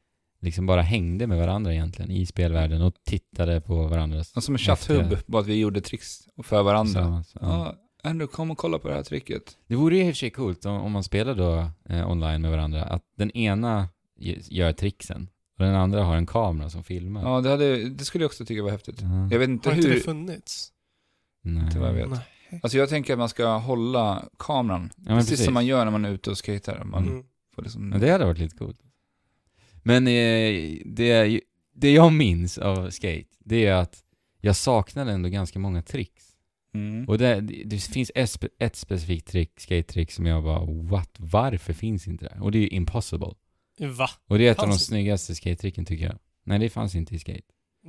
A: liksom bara hängde med varandra egentligen i spelvärlden och tittade på varandras
C: Och som en chatthubb, bara att vi gjorde tricks för varandra.
A: tillsammans. Ja.
C: Ja, Andrew, kom och kolla på det här tricket.
A: Det vore ju i och för sig coolt om, om man spelar då eh, online med varandra, att den ena gör tricksen och den andra har en kamera som filmar.
C: Ja, det, hade, det skulle jag också tycka var häftigt.
A: Ja.
C: Jag vet inte
B: Har inte
C: hur.
B: det funnits?
A: Nej.
C: Inte vad jag vet.
B: Nej.
C: Alltså jag tänker att man ska hålla kameran.
A: Ja,
C: precis,
A: precis.
C: som man gör när man är ute och skater. Man
B: Mm.
C: får liksom...
A: Det hade varit lite coolt. Men eh, det, det jag minns av skate, det är att jag saknade ändå ganska många tricks.
C: Mm.
A: Och det, det, finns ett, ett specifikt trick, skate-trick, som jag bara what, varför finns inte det? Och det är ju impossible.
B: Va?
A: Och det är ett av de
B: Fanns
A: snyggaste skate-tricken tycker jag. Nej, det fanns inte i skate.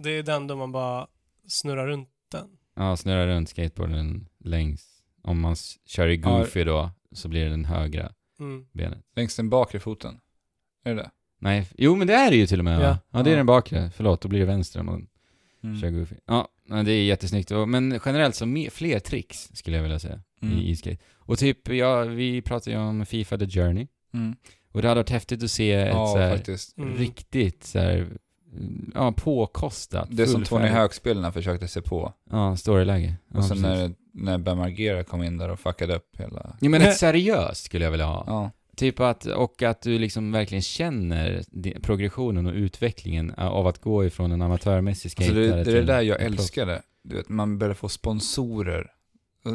B: Det är den då man bara snurrar runt den.
A: Ja, snurra runt skateboarden längs, om man s- kör i goofy då, så blir det den högra
B: Mm.
A: benet.
C: Längs den bakre foten. Är det det?
A: Nej, jo men det är det ju till och med va?
B: Ja.
A: Ja, det är
C: Ja.
A: den bakre. Förlåt, då blir det vänster om man
C: Mm.
A: kör goofy. Ja, nej, det är jättesnyggt. Och- Men generellt så mer, fler tricks skulle jag vilja säga
C: Mm.
A: i, skate. Och typ, ja, vi pratade ju om Fifa The Journey.
C: Mm.
A: Och det hade varit häftigt att se ett
C: Ja,
A: så här,
C: faktiskt.
B: Mm.
A: riktigt så här, ja, påkostat.
C: Det är som Tony Hawk-spelarna försökte se på.
A: Ja, storyläge. Ja,
C: Och sen
A: precis.
C: när, när Ben Margera kom in där och fuckade upp hela...
A: Ja men ett seriöst skulle jag vilja ha.
C: Ja.
A: Typ att, och att du liksom verkligen känner progressionen och utvecklingen av att gå ifrån en amatörmässig
C: Alltså
A: skatare
C: det, det är det där jag älskade. Du vet, man började få sponsorer.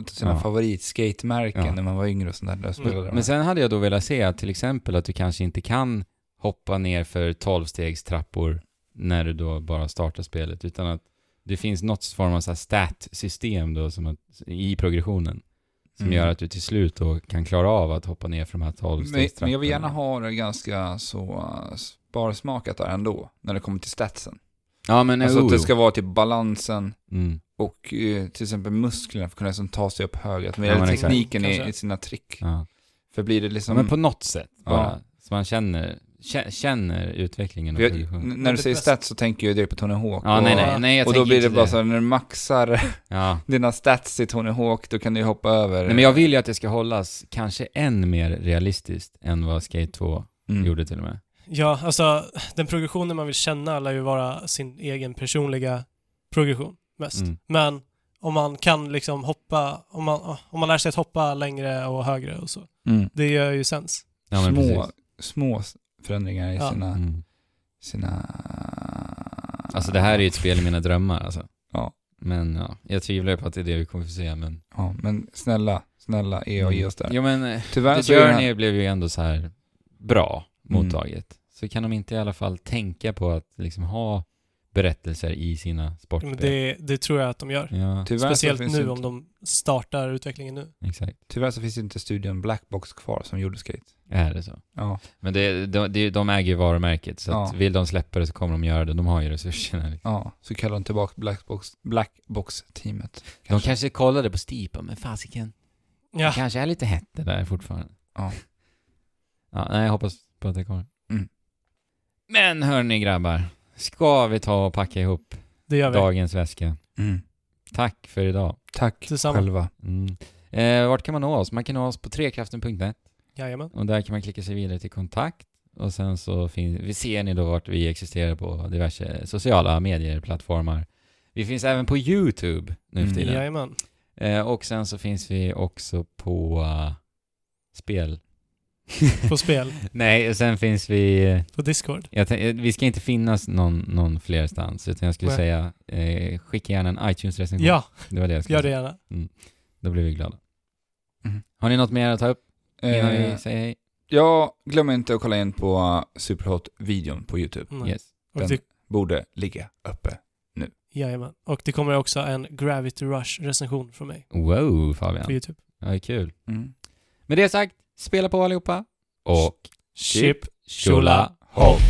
C: till Sina
A: Ja.
C: favoritskatemärken
A: Ja.
C: när man var yngre och sånt där. spelade
A: Men sen hade jag då velat se att till exempel att du kanske inte kan hoppa ner för 12-stegstrappor när du då bara startar spelet, utan att det finns något form av stat-system då som att, i progressionen. Som
C: Mm.
A: gör att du till slut då kan klara av att hoppa ner för de här 12
C: men, men jag vill gärna ha det ganska så uh, sparsmakat där ändå, när det kommer till statsen.
A: Ja men
C: Alltså
A: oh,
C: att det ska vara typ balansen
A: mm.
C: och eh, till exempel musklerna för att kunna liksom ta sig upp högre. Att
A: Ja,
C: tekniken i, i sina trick.
A: ja.
C: För blir det liksom...
A: men på något sätt bara.
C: Ja.
A: Så man känner, kä- känner utvecklingen
C: för jag, när du
B: det
C: säger stats så tänker jag direkt på Tony Hawk.
A: Ja,
C: och,
A: nej, nej, nej, jag
C: och då blir det bara så här, när du maxar
A: Ja.
C: dina stats i Tony Hawk, då kan du ju hoppa över.
A: Nej, men jag vill ju att det ska hållas kanske än mer realistiskt än vad Skate 2
C: Mm.
A: gjorde till och med.
B: Ja, alltså den progressionen man vill känna lär ju vara sin egen personliga progression mest.
A: Mm.
B: Men om man kan liksom hoppa, om man, om man lär sig att hoppa längre och högre och så.
C: Mm.
B: Det gör ju sens.
A: Ja,
C: små,
A: precis.
C: små förändringar i
B: Ja.
C: sina...
A: Mm.
C: sina...
A: Alltså det här är ju ett spel i mina drömmar alltså.
C: Ja.
A: Men ja, jag tvivlar ju på att det är det vi kommer få se men...
C: Ja, men snälla, snälla EA ge oss där.
A: Jo men, eh,
C: Tyvärr
A: The
C: så är den
A: Journey
C: här,
A: blev ju ändå så här bra
C: Mm.
A: mottaget. Så kan de inte i alla fall tänka på att liksom ha berättelser i sina sportspel?
B: Men det, det tror jag att de gör.
A: Ja,
B: Speciellt nu
C: inte,
B: om de startar utvecklingen nu.
A: exakt.
C: Tyvärr så finns inte studion Blackbox kvar som gjorde Skate.
A: Är det så?
C: Ja.
A: Men det, de, de, de äger ju varumärket, så att
C: Ja.
A: vill de släppa det så kommer de göra det. De har ju resurserna. Liksom.
C: Ja, så kallar de tillbaka Blackbox, Blackbox-teamet.
A: De kanske kollade på Steep, men fasiken.
B: Ja,
A: Det kanske är lite hett det där fortfarande.
C: Ja.
A: Ja, nej, jag hoppas på att det kommer.
C: Mm.
A: Men hörni grabbar, ska vi ta och packa ihop
B: det gör vi.
A: dagens väska?
C: Mm.
A: Tack för idag.
C: Tack
B: Tillsammans.
C: själva.
A: Mm. Eh, vart kan man nå oss? Man kan nå oss på trekraften.net
B: Jajamän.
A: och där kan man klicka sig vidare till kontakt och sen så vi ser ni då vart vi existerar på diverse sociala medieplattformar. Vi finns även på YouTube nu för
C: Mm.
A: tiden.
B: Jajamän.
A: Eh, och sen så finns vi också på uh, spel
B: på spel
A: Nej, och sen finns vi...
B: på Discord.
A: Jag tän- vi ska inte finnas någon, någon flerstans, utan jag skulle
B: Nej.
A: säga eh, skicka gärna en iTunes-recension.
B: Ja,
A: Det var det jag skulle
B: gör det gärna.
A: Då blir vi glada.
C: Mhm.
A: Har ni något mer att ta upp innan
C: Eh,
A: vi säger hej?
C: ja, glöm inte att kolla in på Superhot-videon på YouTube.
B: Mm.
A: Yes.
C: Den-
B: det,
C: Borde ligga uppe.
B: jajamän. Och det kommer också en Gravity Rush-recension från mig
A: Wow,
B: på
A: Fabian.
B: YouTube.
A: Ja, det är kul.
C: Mm.
A: Med det sagt, spela på allihopa. Och
B: Chip,
A: tjola hopp!